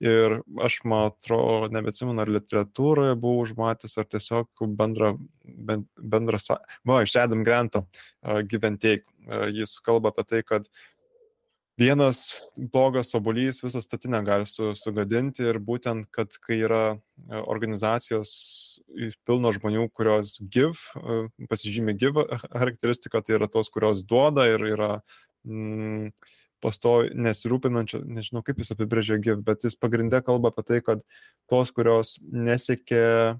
Speaker 1: Ir aš, man atrodo, nebeatsimenu, ar literatūroje buvau užmatęs, ar tiesiog bendra, bendra, va, iš Adam Granto uh, Take. Uh, jis kalba apie tai, kad uh, vienas blogas obolys visą statinę gali su, sugadinti ir būtent, kad kai yra e, organizacijos pilno žmonių, kurios give, pasižymė give charakteristika, tai yra tos, kurios duoda ir yra mm, pastovi nesirūpinančio, nežinau kaip jis apibrėžia give, bet jis pagrindė kalba apie tai, kad tos, kurios nesiekia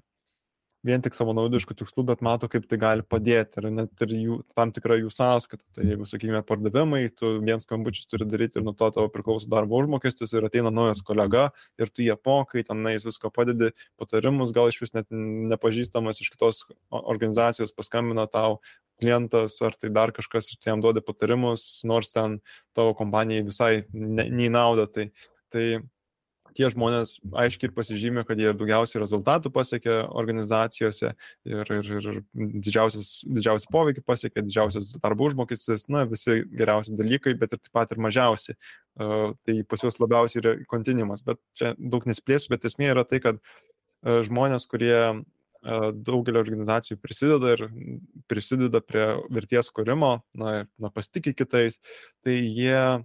Speaker 1: vien tik savanaudiškų tikslų, bet mato, kaip tai gali padėti ir net ir jų, tam tikra jų sąskaita. Tai jeigu, sakykime, pardavimai, tu vien skambučius turi daryti ir nuo to tavo priklauso darbo užmokestis ir ateina naujas kolega ir tu jie pokai, tenais visko padedi, patarimus, gal iš vis net nepažįstamas iš kitos organizacijos paskambina tau klientas ar tai dar kažkas ir tu jam duodi patarimus, nors ten tavo kompanijai visai neįnauda. Tai, tai tie žmonės aiškiai ir pasižymė, kad jie daugiausiai rezultatų pasiekė organizacijose ir, ir, ir didžiausias poveikį pasiekė, didžiausias darbo užmokestis, na, visi geriausi dalykai, bet ir taip pat ir mažiausi. Uh, tai pas juos labiausiai yra kontinimas, bet čia daug nesplėsiu, bet esmė yra tai, kad uh, žmonės, kurie uh, daugelio organizacijų prisideda ir prisideda prie verties kūrimo, na, na pasitikė kitais, tai jie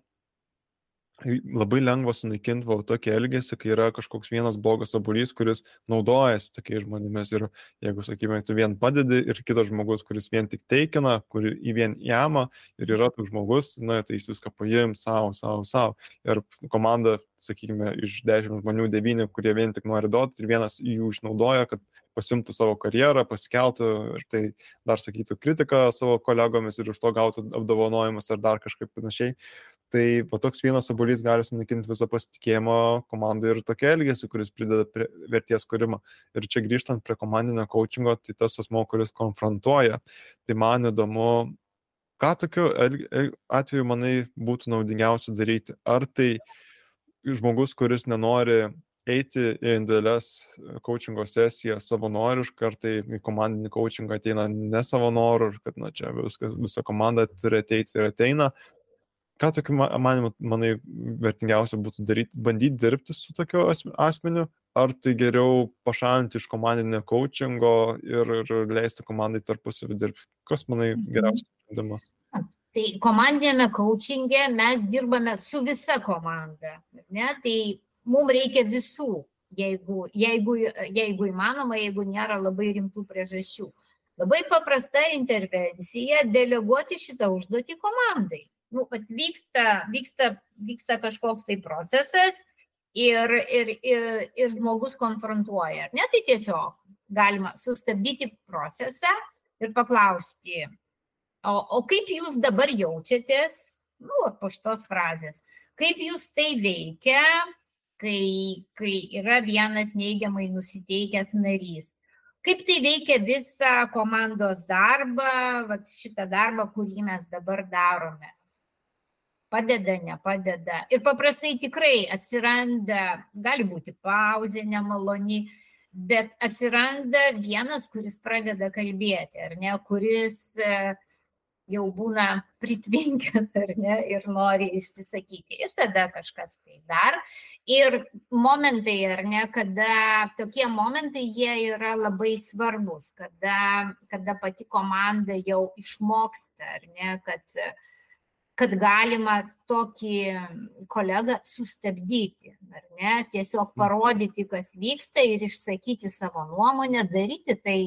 Speaker 1: labai lengva sunaikinti va tokį elgesį, kai yra kažkoks vienas blogas obolys, kuris naudojasi tokiais žmonėmis ir jeigu, sakykime, tu vien padedi ir kitas žmogus, kuris vien tik teikina, kuri į vien jamą ir yra toks žmogus, na, tai jis viską paims savo, savo, savo. Ir komanda, sakykime, iš dešimt žmonių devyni, kurie vien tik nori duoti ir vienas jų išnaudoja, kad pasimtų savo karjerą, pasikeltų ir tai dar sakytų kritiką savo kolegomis ir už to gautų apdovanojimus ar dar kažkaip panašiai. Tai po toks vienas obolys gali sunaikinti visą pasitikėjimą komandai ir tokia elgesį, kuris prideda prie vertės kūrimą. Ir čia grįžtant prie komandinio coachingo, tai tas asmo, kuris konfrontuoja. Tai man įdomu, ką tokiu atveju manai būtų naudingiausia daryti. Ar tai žmogus, kuris nenori eiti į individualias coachingo sesijas savanoriškai, ar tai į komandinį coachingą ateina ne savo noru, ir kad na, čia viskas, visa komanda turi ateiti ir ateina, Ką tokiu manimu, manai, vertingiausia būtų daryti, bandyti dirbti su tokiu asmeniu, ar tai geriau pašalinti iš komandinio coachingo ir, ir leisti komandai tarpusavį dirbti? Kas, manai, mhm. geriausias sprendimas?
Speaker 2: Tai komandinėme coachingė mes dirbame su visa komanda. Ne? Tai mums reikia visų, jeigu, jeigu, jeigu įmanoma, jeigu nėra labai rimtų priežasčių. Labai paprasta intervencija - deleguoti šitą užduotį komandai nu, vyksta, vyksta, vyksta kažkoks tai procesas ir, ir, ir, ir žmogus konfrontuoja. Ne, tai tiesiog galima sustabdyti procesą ir paklausti, o, o kaip jūs dabar jaučiatės, nu, po šitos frazės, kaip jūs tai veikia, kai, kai yra vienas neigiamai nusiteikęs narys. Kaip tai veikia visą komandos darbą, vat šitą darbą, kurį mes dabar darome padeda, nepadeda. Ir paprastai tikrai atsiranda, gali būti pauzė nemaloni, bet atsiranda vienas, kuris pradeda kalbėti, ar ne, kuris e, jau būna pritvinkęs ar ne ir nori išsisakyti. Ir tada kažkas tai dar. Ir momentai, ar ne, kada tokie momentai jie yra labai svarbus, kada, kada pati komanda jau išmoksta, ar ne, kad uh, kad galima tokį kolegą sustabdyti, ar ne, tiesiog parodyti, kas vyksta ir išsakyti savo nuomonę, daryti tai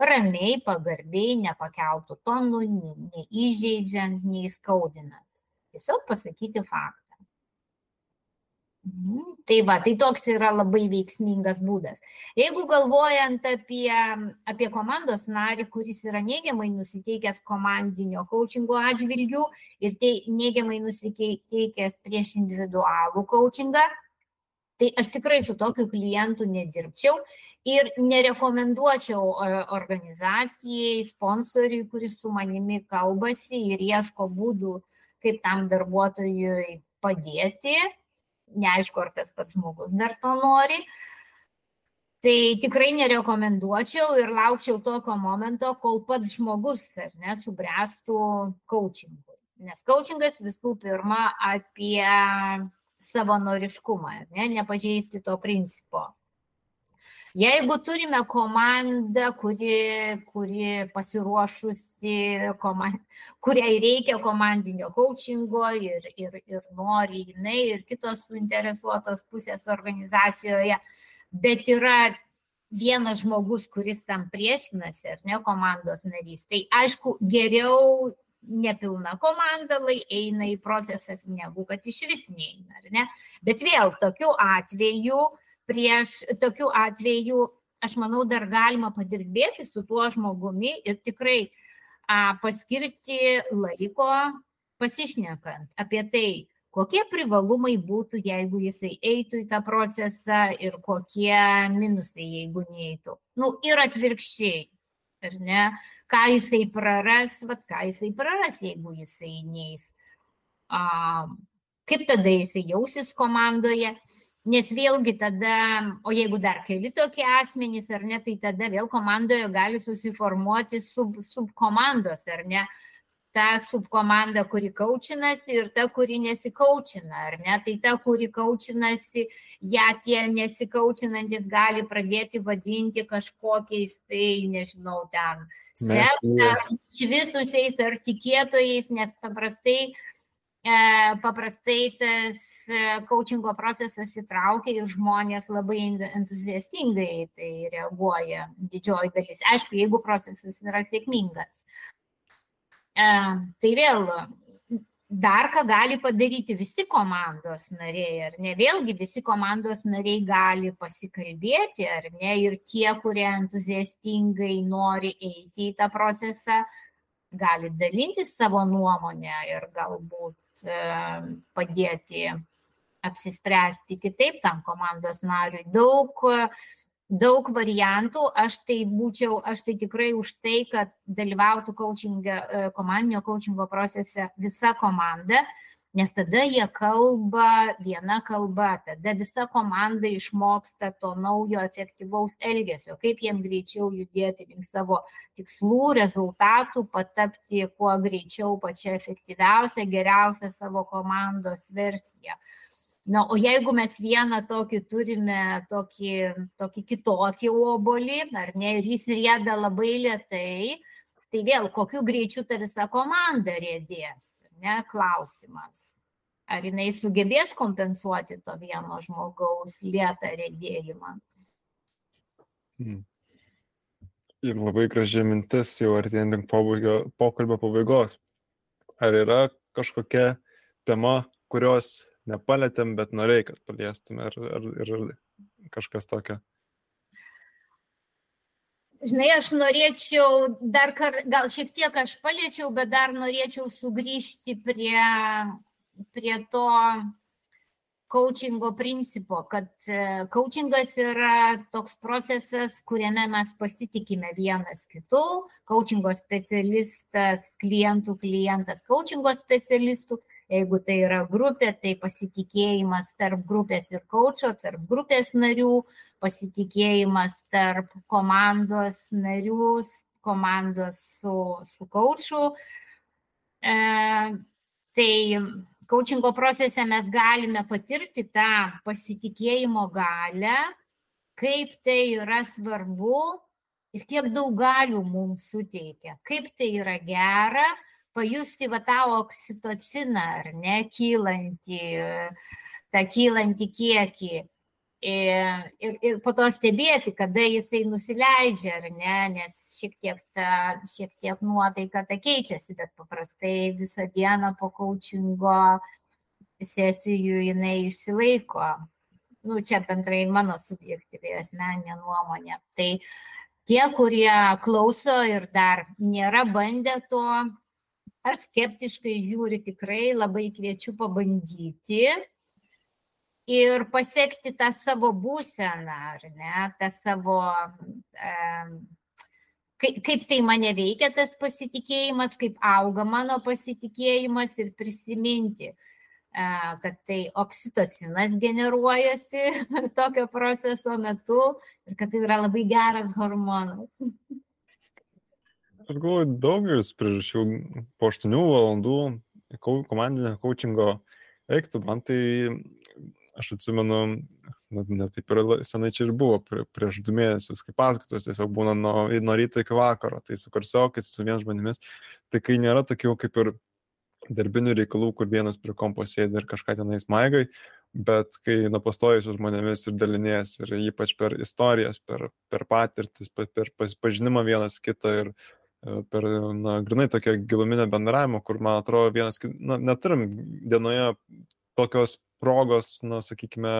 Speaker 2: ramiai, pagarbiai, nepakeltų tonų, neįžeidžiant, neįskaudinant. Tiesiog pasakyti faktą. Mhm. Tai va, tai toks yra labai veiksmingas būdas. Jeigu galvojant apie, apie komandos narį, kuris yra neigiamai nusiteikęs komandinio coachingo atžvilgių ir tai neigiamai nusiteikęs prieš individualų coachingą, tai aš tikrai su tokiu klientu nedirbčiau ir nerekomenduočiau e, organizacijai, sponsoriui, kuris su manimi kalbasi ir ieško būdų, kaip tam darbuotojui padėti neaišku, ar tas pats žmogus dar to nori. Tai tikrai nerekomenduočiau ir laukčiau tokio momento, kol pats žmogus ar ne subręstų coachingui. Nes coachingas visų pirma apie savanoriškumą, ne, nepažeisti to principo. Jeigu turime komandą, kuri, kuri pasiruošusi, komand, kuriai reikia komandinio coachingo ir, ir, ir nori jinai ir kitos suinteresuotos pusės organizacijoje, bet yra vienas žmogus, kuris tam priešinasi, ar ne komandos narys, tai aišku, geriau nepilna komanda lai eina į procesą, negu kad iš vis neina, ar ne? Bet vėl tokiu atveju prieš tokiu atveju, aš manau, dar galima padirbėti su tuo žmogumi ir tikrai a, paskirti laiko pasišnekant apie tai, kokie privalumai būtų, jeigu jisai eitų į tą procesą ir kokie minusai, jeigu neįtų. Nu, ir atvirkščiai, ar ne? Ką jisai praras, vad ką jisai praras, jeigu jisai neįs. A, kaip tada jisai jausis komandoje Nes vėlgi tada, o jeigu dar keli tokie asmenys ar ne, tai tada vėl komandoje gali susiformuoti sub, subkomandos ar ne. Ta subkomanda, kuri kaučinasi ir ta, kuri nesikaučina, ar ne? Tai ta, kuri kaučinasi, ją tie nesikaučinantis gali pradėti vadinti kažkokiais, tai nežinau, ten, sekta, švitusiais ar tikėtojais, nes paprastai uh, paprastai tas coachingo procesas įtraukia ir žmonės labai entuziastingai tai reaguoja didžioji dalis. Aišku, jeigu procesas yra sėkmingas. E, tai vėl dar ką gali padaryti visi komandos nariai, ar ne? Vėlgi visi komandos nariai gali pasikalbėti, ar ne? Ir tie, kurie entuziastingai nori eiti į tą procesą, gali dalinti savo nuomonę ir galbūt E, padėti apsispręsti kitaip tam komandos nariui. Daug, daug variantų, aš tai būčiau, aš tai tikrai už tai, kad dalyvautų coachinge, komandinio coachingo procese visa komanda, nes tada jie kalba viena kalba, tada visa komanda išmoksta to naujo efektyvaus elgesio, kaip jiem greičiau judėti link savo tikslų, rezultatų, patapti kuo greičiau pačia efektyviausia, geriausia savo komandos versija. Na, o jeigu mes vieną tokį turime, tokį, tokį kitokį obolį, ar ne, ir jis rėda labai lietai, tai vėl kokiu greičiu ta visa komanda rėdės ne, klausimas. Ar jinai sugebės kompensuoti to vieno žmogaus lietą rėdėjimą?
Speaker 1: Hmm. Ir labai graži mintis, jau artėjant link pokalbio pabaigos. Ar yra kažkokia tema, kurios nepalėtėm, bet norėjai, kad paliestume, ar, ar, ar kažkas tokio?
Speaker 2: Žinai, aš norėčiau dar, kar, gal šiek tiek aš paliečiau, bet dar norėčiau sugrįžti prie, prie to coachingo principo, kad e, coachingas yra toks procesas, kuriame mes pasitikime vienas kitu, coachingo specialistas, klientų klientas, coachingo specialistų Jeigu tai yra grupė, tai pasitikėjimas tarp grupės ir kočio, tarp grupės narių, pasitikėjimas tarp komandos narių, komandos su, su kočiu. E, tai coachingo procese mes galime patirti tą pasitikėjimo galę, kaip tai yra svarbu ir kiek daug galių mums suteikia, kaip tai yra gera pajusti va tą oksitociną, ar ne, kylantį, tą kylantį kiekį. Ir, ir, ir po to stebėti, kada jisai nusileidžia, ar ne, nes šiek tiek, ta, šiek tiek nuotaika ta keičiasi, bet paprastai visą dieną po coachingo sesijų jinai išsilaiko. Nu, čia bendrai mano subjektyviai asmeninė nuomonė. Tai tie, kurie klauso ir dar nėra bandę to, ar skeptiškai žiūri, tikrai labai kviečiu pabandyti ir pasiekti tą savo būseną, ar ne, tą savo, e, kaip, kaip tai mane veikia tas pasitikėjimas, kaip auga mano pasitikėjimas ir prisiminti, e, kad tai oksitocinas generuojasi tokio proceso metu ir kad tai yra labai geras hormonas.
Speaker 1: Aš galvoju, daugelis priežasčių po 8 valandų komandinio coachingo veiktų. Man tai, aš atsimenu, net taip ir senai čia ir buvo, prie, prieš du mėnesius, kai paskaitos tiesiog būna nuo, nuo ryto iki vakaro, tai su kursiokais, su vien žmonėmis, tai kai nėra tokių kaip ir darbinių reikalų, kur vienas prie kompo sėdi ir kažką tenais maigai, bet kai napastoji su žmonėmis ir dalinės, ir ypač per istorijas, per, per patirtis, per, per pažinimą vienas kitą ir per, na, grinai tokią giluminę bendravimą, kur, man atrodo, vienas, na, neturim dienoje tokios progos, na, sakykime,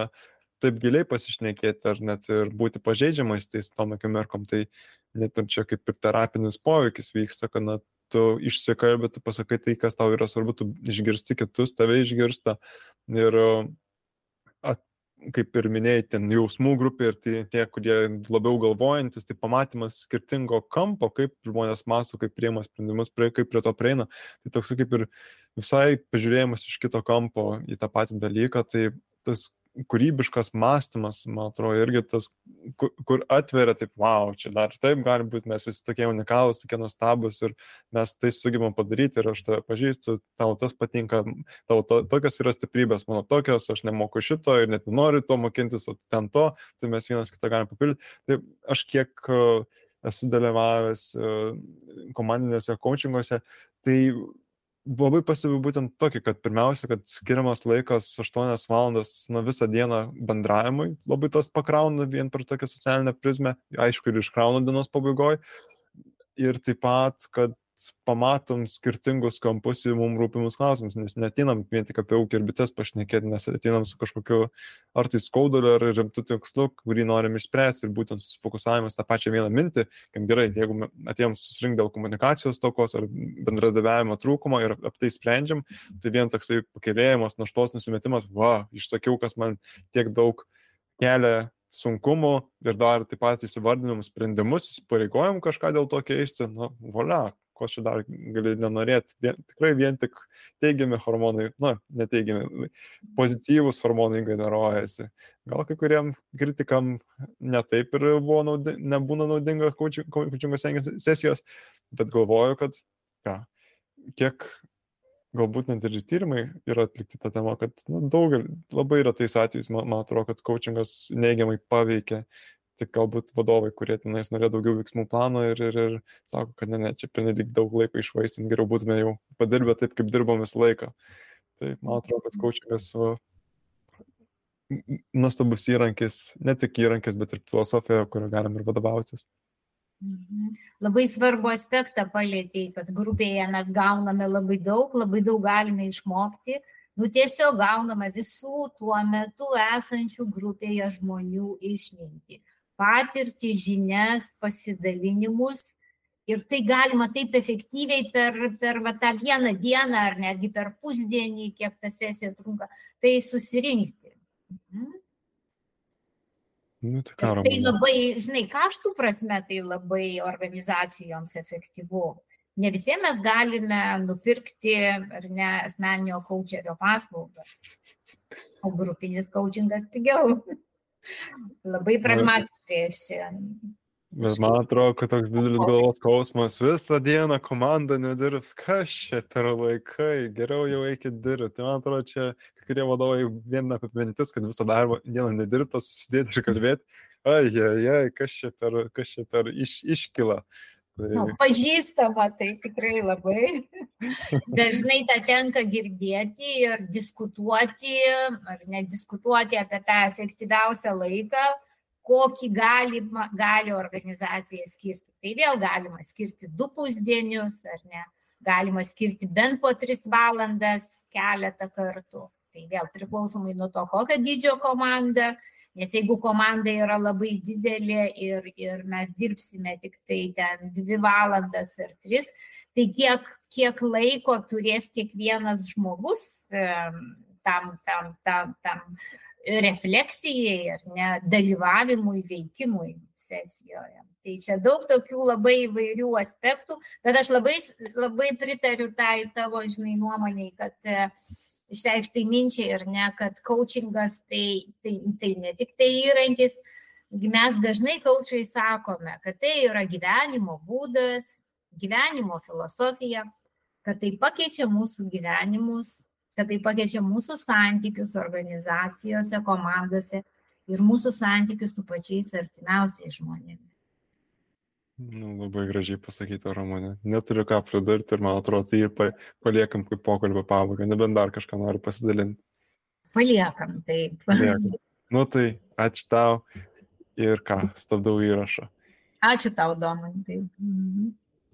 Speaker 1: taip giliai pasišnekėti ar net ir būti pažeidžiamais tais tom akimirkom, tai net ir čia kaip ir terapinis poveikis vyksta, kad, na, tu išsikalbė, tu pasakai tai, kas tau yra svarbu, tu išgirsti kitus, tave išgirsta. Ir at, kaip ir minėjai, ten jausmų grupė ir tai, tie, kurie labiau galvojantis, tai pamatymas skirtingo kampo, kaip žmonės mąsto, kaip priema sprendimus, prie, kaip prie to prieina. Tai toks kaip ir visai pažiūrėjimas iš kito kampo į tą patį dalyką, tai tas kūrybiškas mąstymas, man atrodo, irgi tas, kur, kur atveria, taip, wow, čia dar taip gali būti, mes visi tokie unikalūs, tokie nuostabus ir mes tai sugebam padaryti ir aš tave pažįstu, tau tas patinka, tau to, tokios yra stiprybės, mano tokios, aš nemoku šito ir net nenoriu to mokintis, o ten to, tai mes vienas kitą galim papildyti. Tai aš kiek esu dalyvavęs uh, komandinėse coachinguose, tai labai pasivu būtent tokį, kad pirmiausia, kad skiriamas laikas 8 valandas nuo visą dieną bendravimui, labai tas pakrauna vien per tokią socialinę prizmę, aišku, ir iškrauna dienos pabaigoje. Ir taip pat, kad pamatom skirtingus kampus į mums rūpimus klausimus, nes netinam vien tik apie ūkį ir bites pašnekėti, nes atinam su kažkokiu ar tai skauduliu, ar rimtu tikslu, kurį norim išspręsti. Ir būtent susifokusavimas tą pačią vieną mintį, kad gerai, jeigu atėjom susirinkti dėl komunikacijos tokos ar bendradaviavimo trūkumo ir apie tai sprendžiam, tai vien toksai pakelėjimas, naštos nusimetimas, va, išsakiau, kas man tiek daug kelia sunkumų ir dar taip pat įsivardinam sprendimus, įsipareigojom kažką dėl to keisti, nu, volia, ko čia dar gali nenorėti. Vien, tikrai vien tik teigiami hormonai, na, neteigiami, pozityvus hormonai generuojasi. Gal kai kuriem kritikam netaip ir naudi, nebūna naudinga kočingo sesijos, bet galvoju, kad ką, kiek galbūt net ir tyrimai yra atlikti tą temą, kad nu, daugelį, labai retais atvejais, man, man atrodo, kad coachingas neigiamai paveikia tik galbūt vadovai, kurie tenais norėjo daugiau veiksmų plano ir, ir, ir sako, kad ne, ne, čia pernelyg daug laiko išvaistim, geriau būtume jau padirbę taip, kaip dirbom visą laiką. Tai man atrodo, kad coachingas nuostabus įrankis, ne tik įrankis, bet ir filosofija, kurio galim ir vadovautis.
Speaker 2: Mhm. Labai svarbu aspektą palėtėjai, kad grupėje mes gauname labai daug, labai daug galime išmokti, nu tiesiog gauname visų tuo metu esančių grupėje žmonių išminti patirtį, žinias, pasidalinimus. Ir tai galima taip efektyviai per, per va, tą vieną dieną ar netgi per pusdienį, kiek ta sesija trunka, tai susirinkti. Mhm.
Speaker 1: Nu, tai, karo,
Speaker 2: tai labai, žinai, kaštų prasme tai labai organizacijoms efektyvu. Ne visiems mes galime nupirkti ar ne asmeninio kočerio paslaugas, o grupinis kočingas pigiau. Labai pragmatiškai aš
Speaker 1: Bet man atrodo, kad toks didelis galvos skausmas visą dieną komanda nedirbs, kas čia per laikai, geriau jau eikit dirbti. Tai man atrodo, čia kai kurie vadovai vien apie mintis, kad visą darbo dieną nedirbta, susidėti ir kalbėti, ai, ai, ai, kas čia per, kas čia per iš, iškyla.
Speaker 2: Tai... Nu, pažįstama, tai tikrai labai. Dažnai tą tenka girdėti ir diskutuoti, ar nediskutuoti apie tą efektyviausią laiką, kokį gali, gali organizacija skirti. Tai vėl galima skirti du pusdienius, ar ne? Galima skirti bent po tris valandas keletą kartų. Tai vėl priklausomai nuo to, kokio dydžio komanda, Nes jeigu komanda yra labai didelė ir, ir mes dirbsime tik tai ten dvi valandas ar tris, tai kiek, kiek laiko turės kiekvienas žmogus tam, tam, tam, tam refleksijai ar ne, dalyvavimui, veikimui sesijoje. Tai čia daug tokių labai įvairių aspektų, bet aš labai, labai pritariu tai tavo, žinai, nuomoniai, kad išreikštai minčiai ir ne, kad coachingas tai, tai, tai ne tik tai įrankis, mes dažnai coachai sakome, kad tai yra gyvenimo būdas, gyvenimo filosofija, kad tai pakeičia mūsų gyvenimus, kad tai pakeičia mūsų santykius organizacijose, komandose ir mūsų santykius su pačiais artimiausiais žmonėmis.
Speaker 1: Nu, labai gražiai pasakyta, Ramonė. Neturiu ką pridurti ir man atrodo, tai ir paliekam kaip pokalbio pabaigą, nebent dar kažką noriu pasidalinti.
Speaker 2: Paliekam, taip.
Speaker 1: Paliekam. Nu tai, ačiū tau ir ką, stabdau įrašą.
Speaker 2: Ačiū tau, Domantai. Mhm.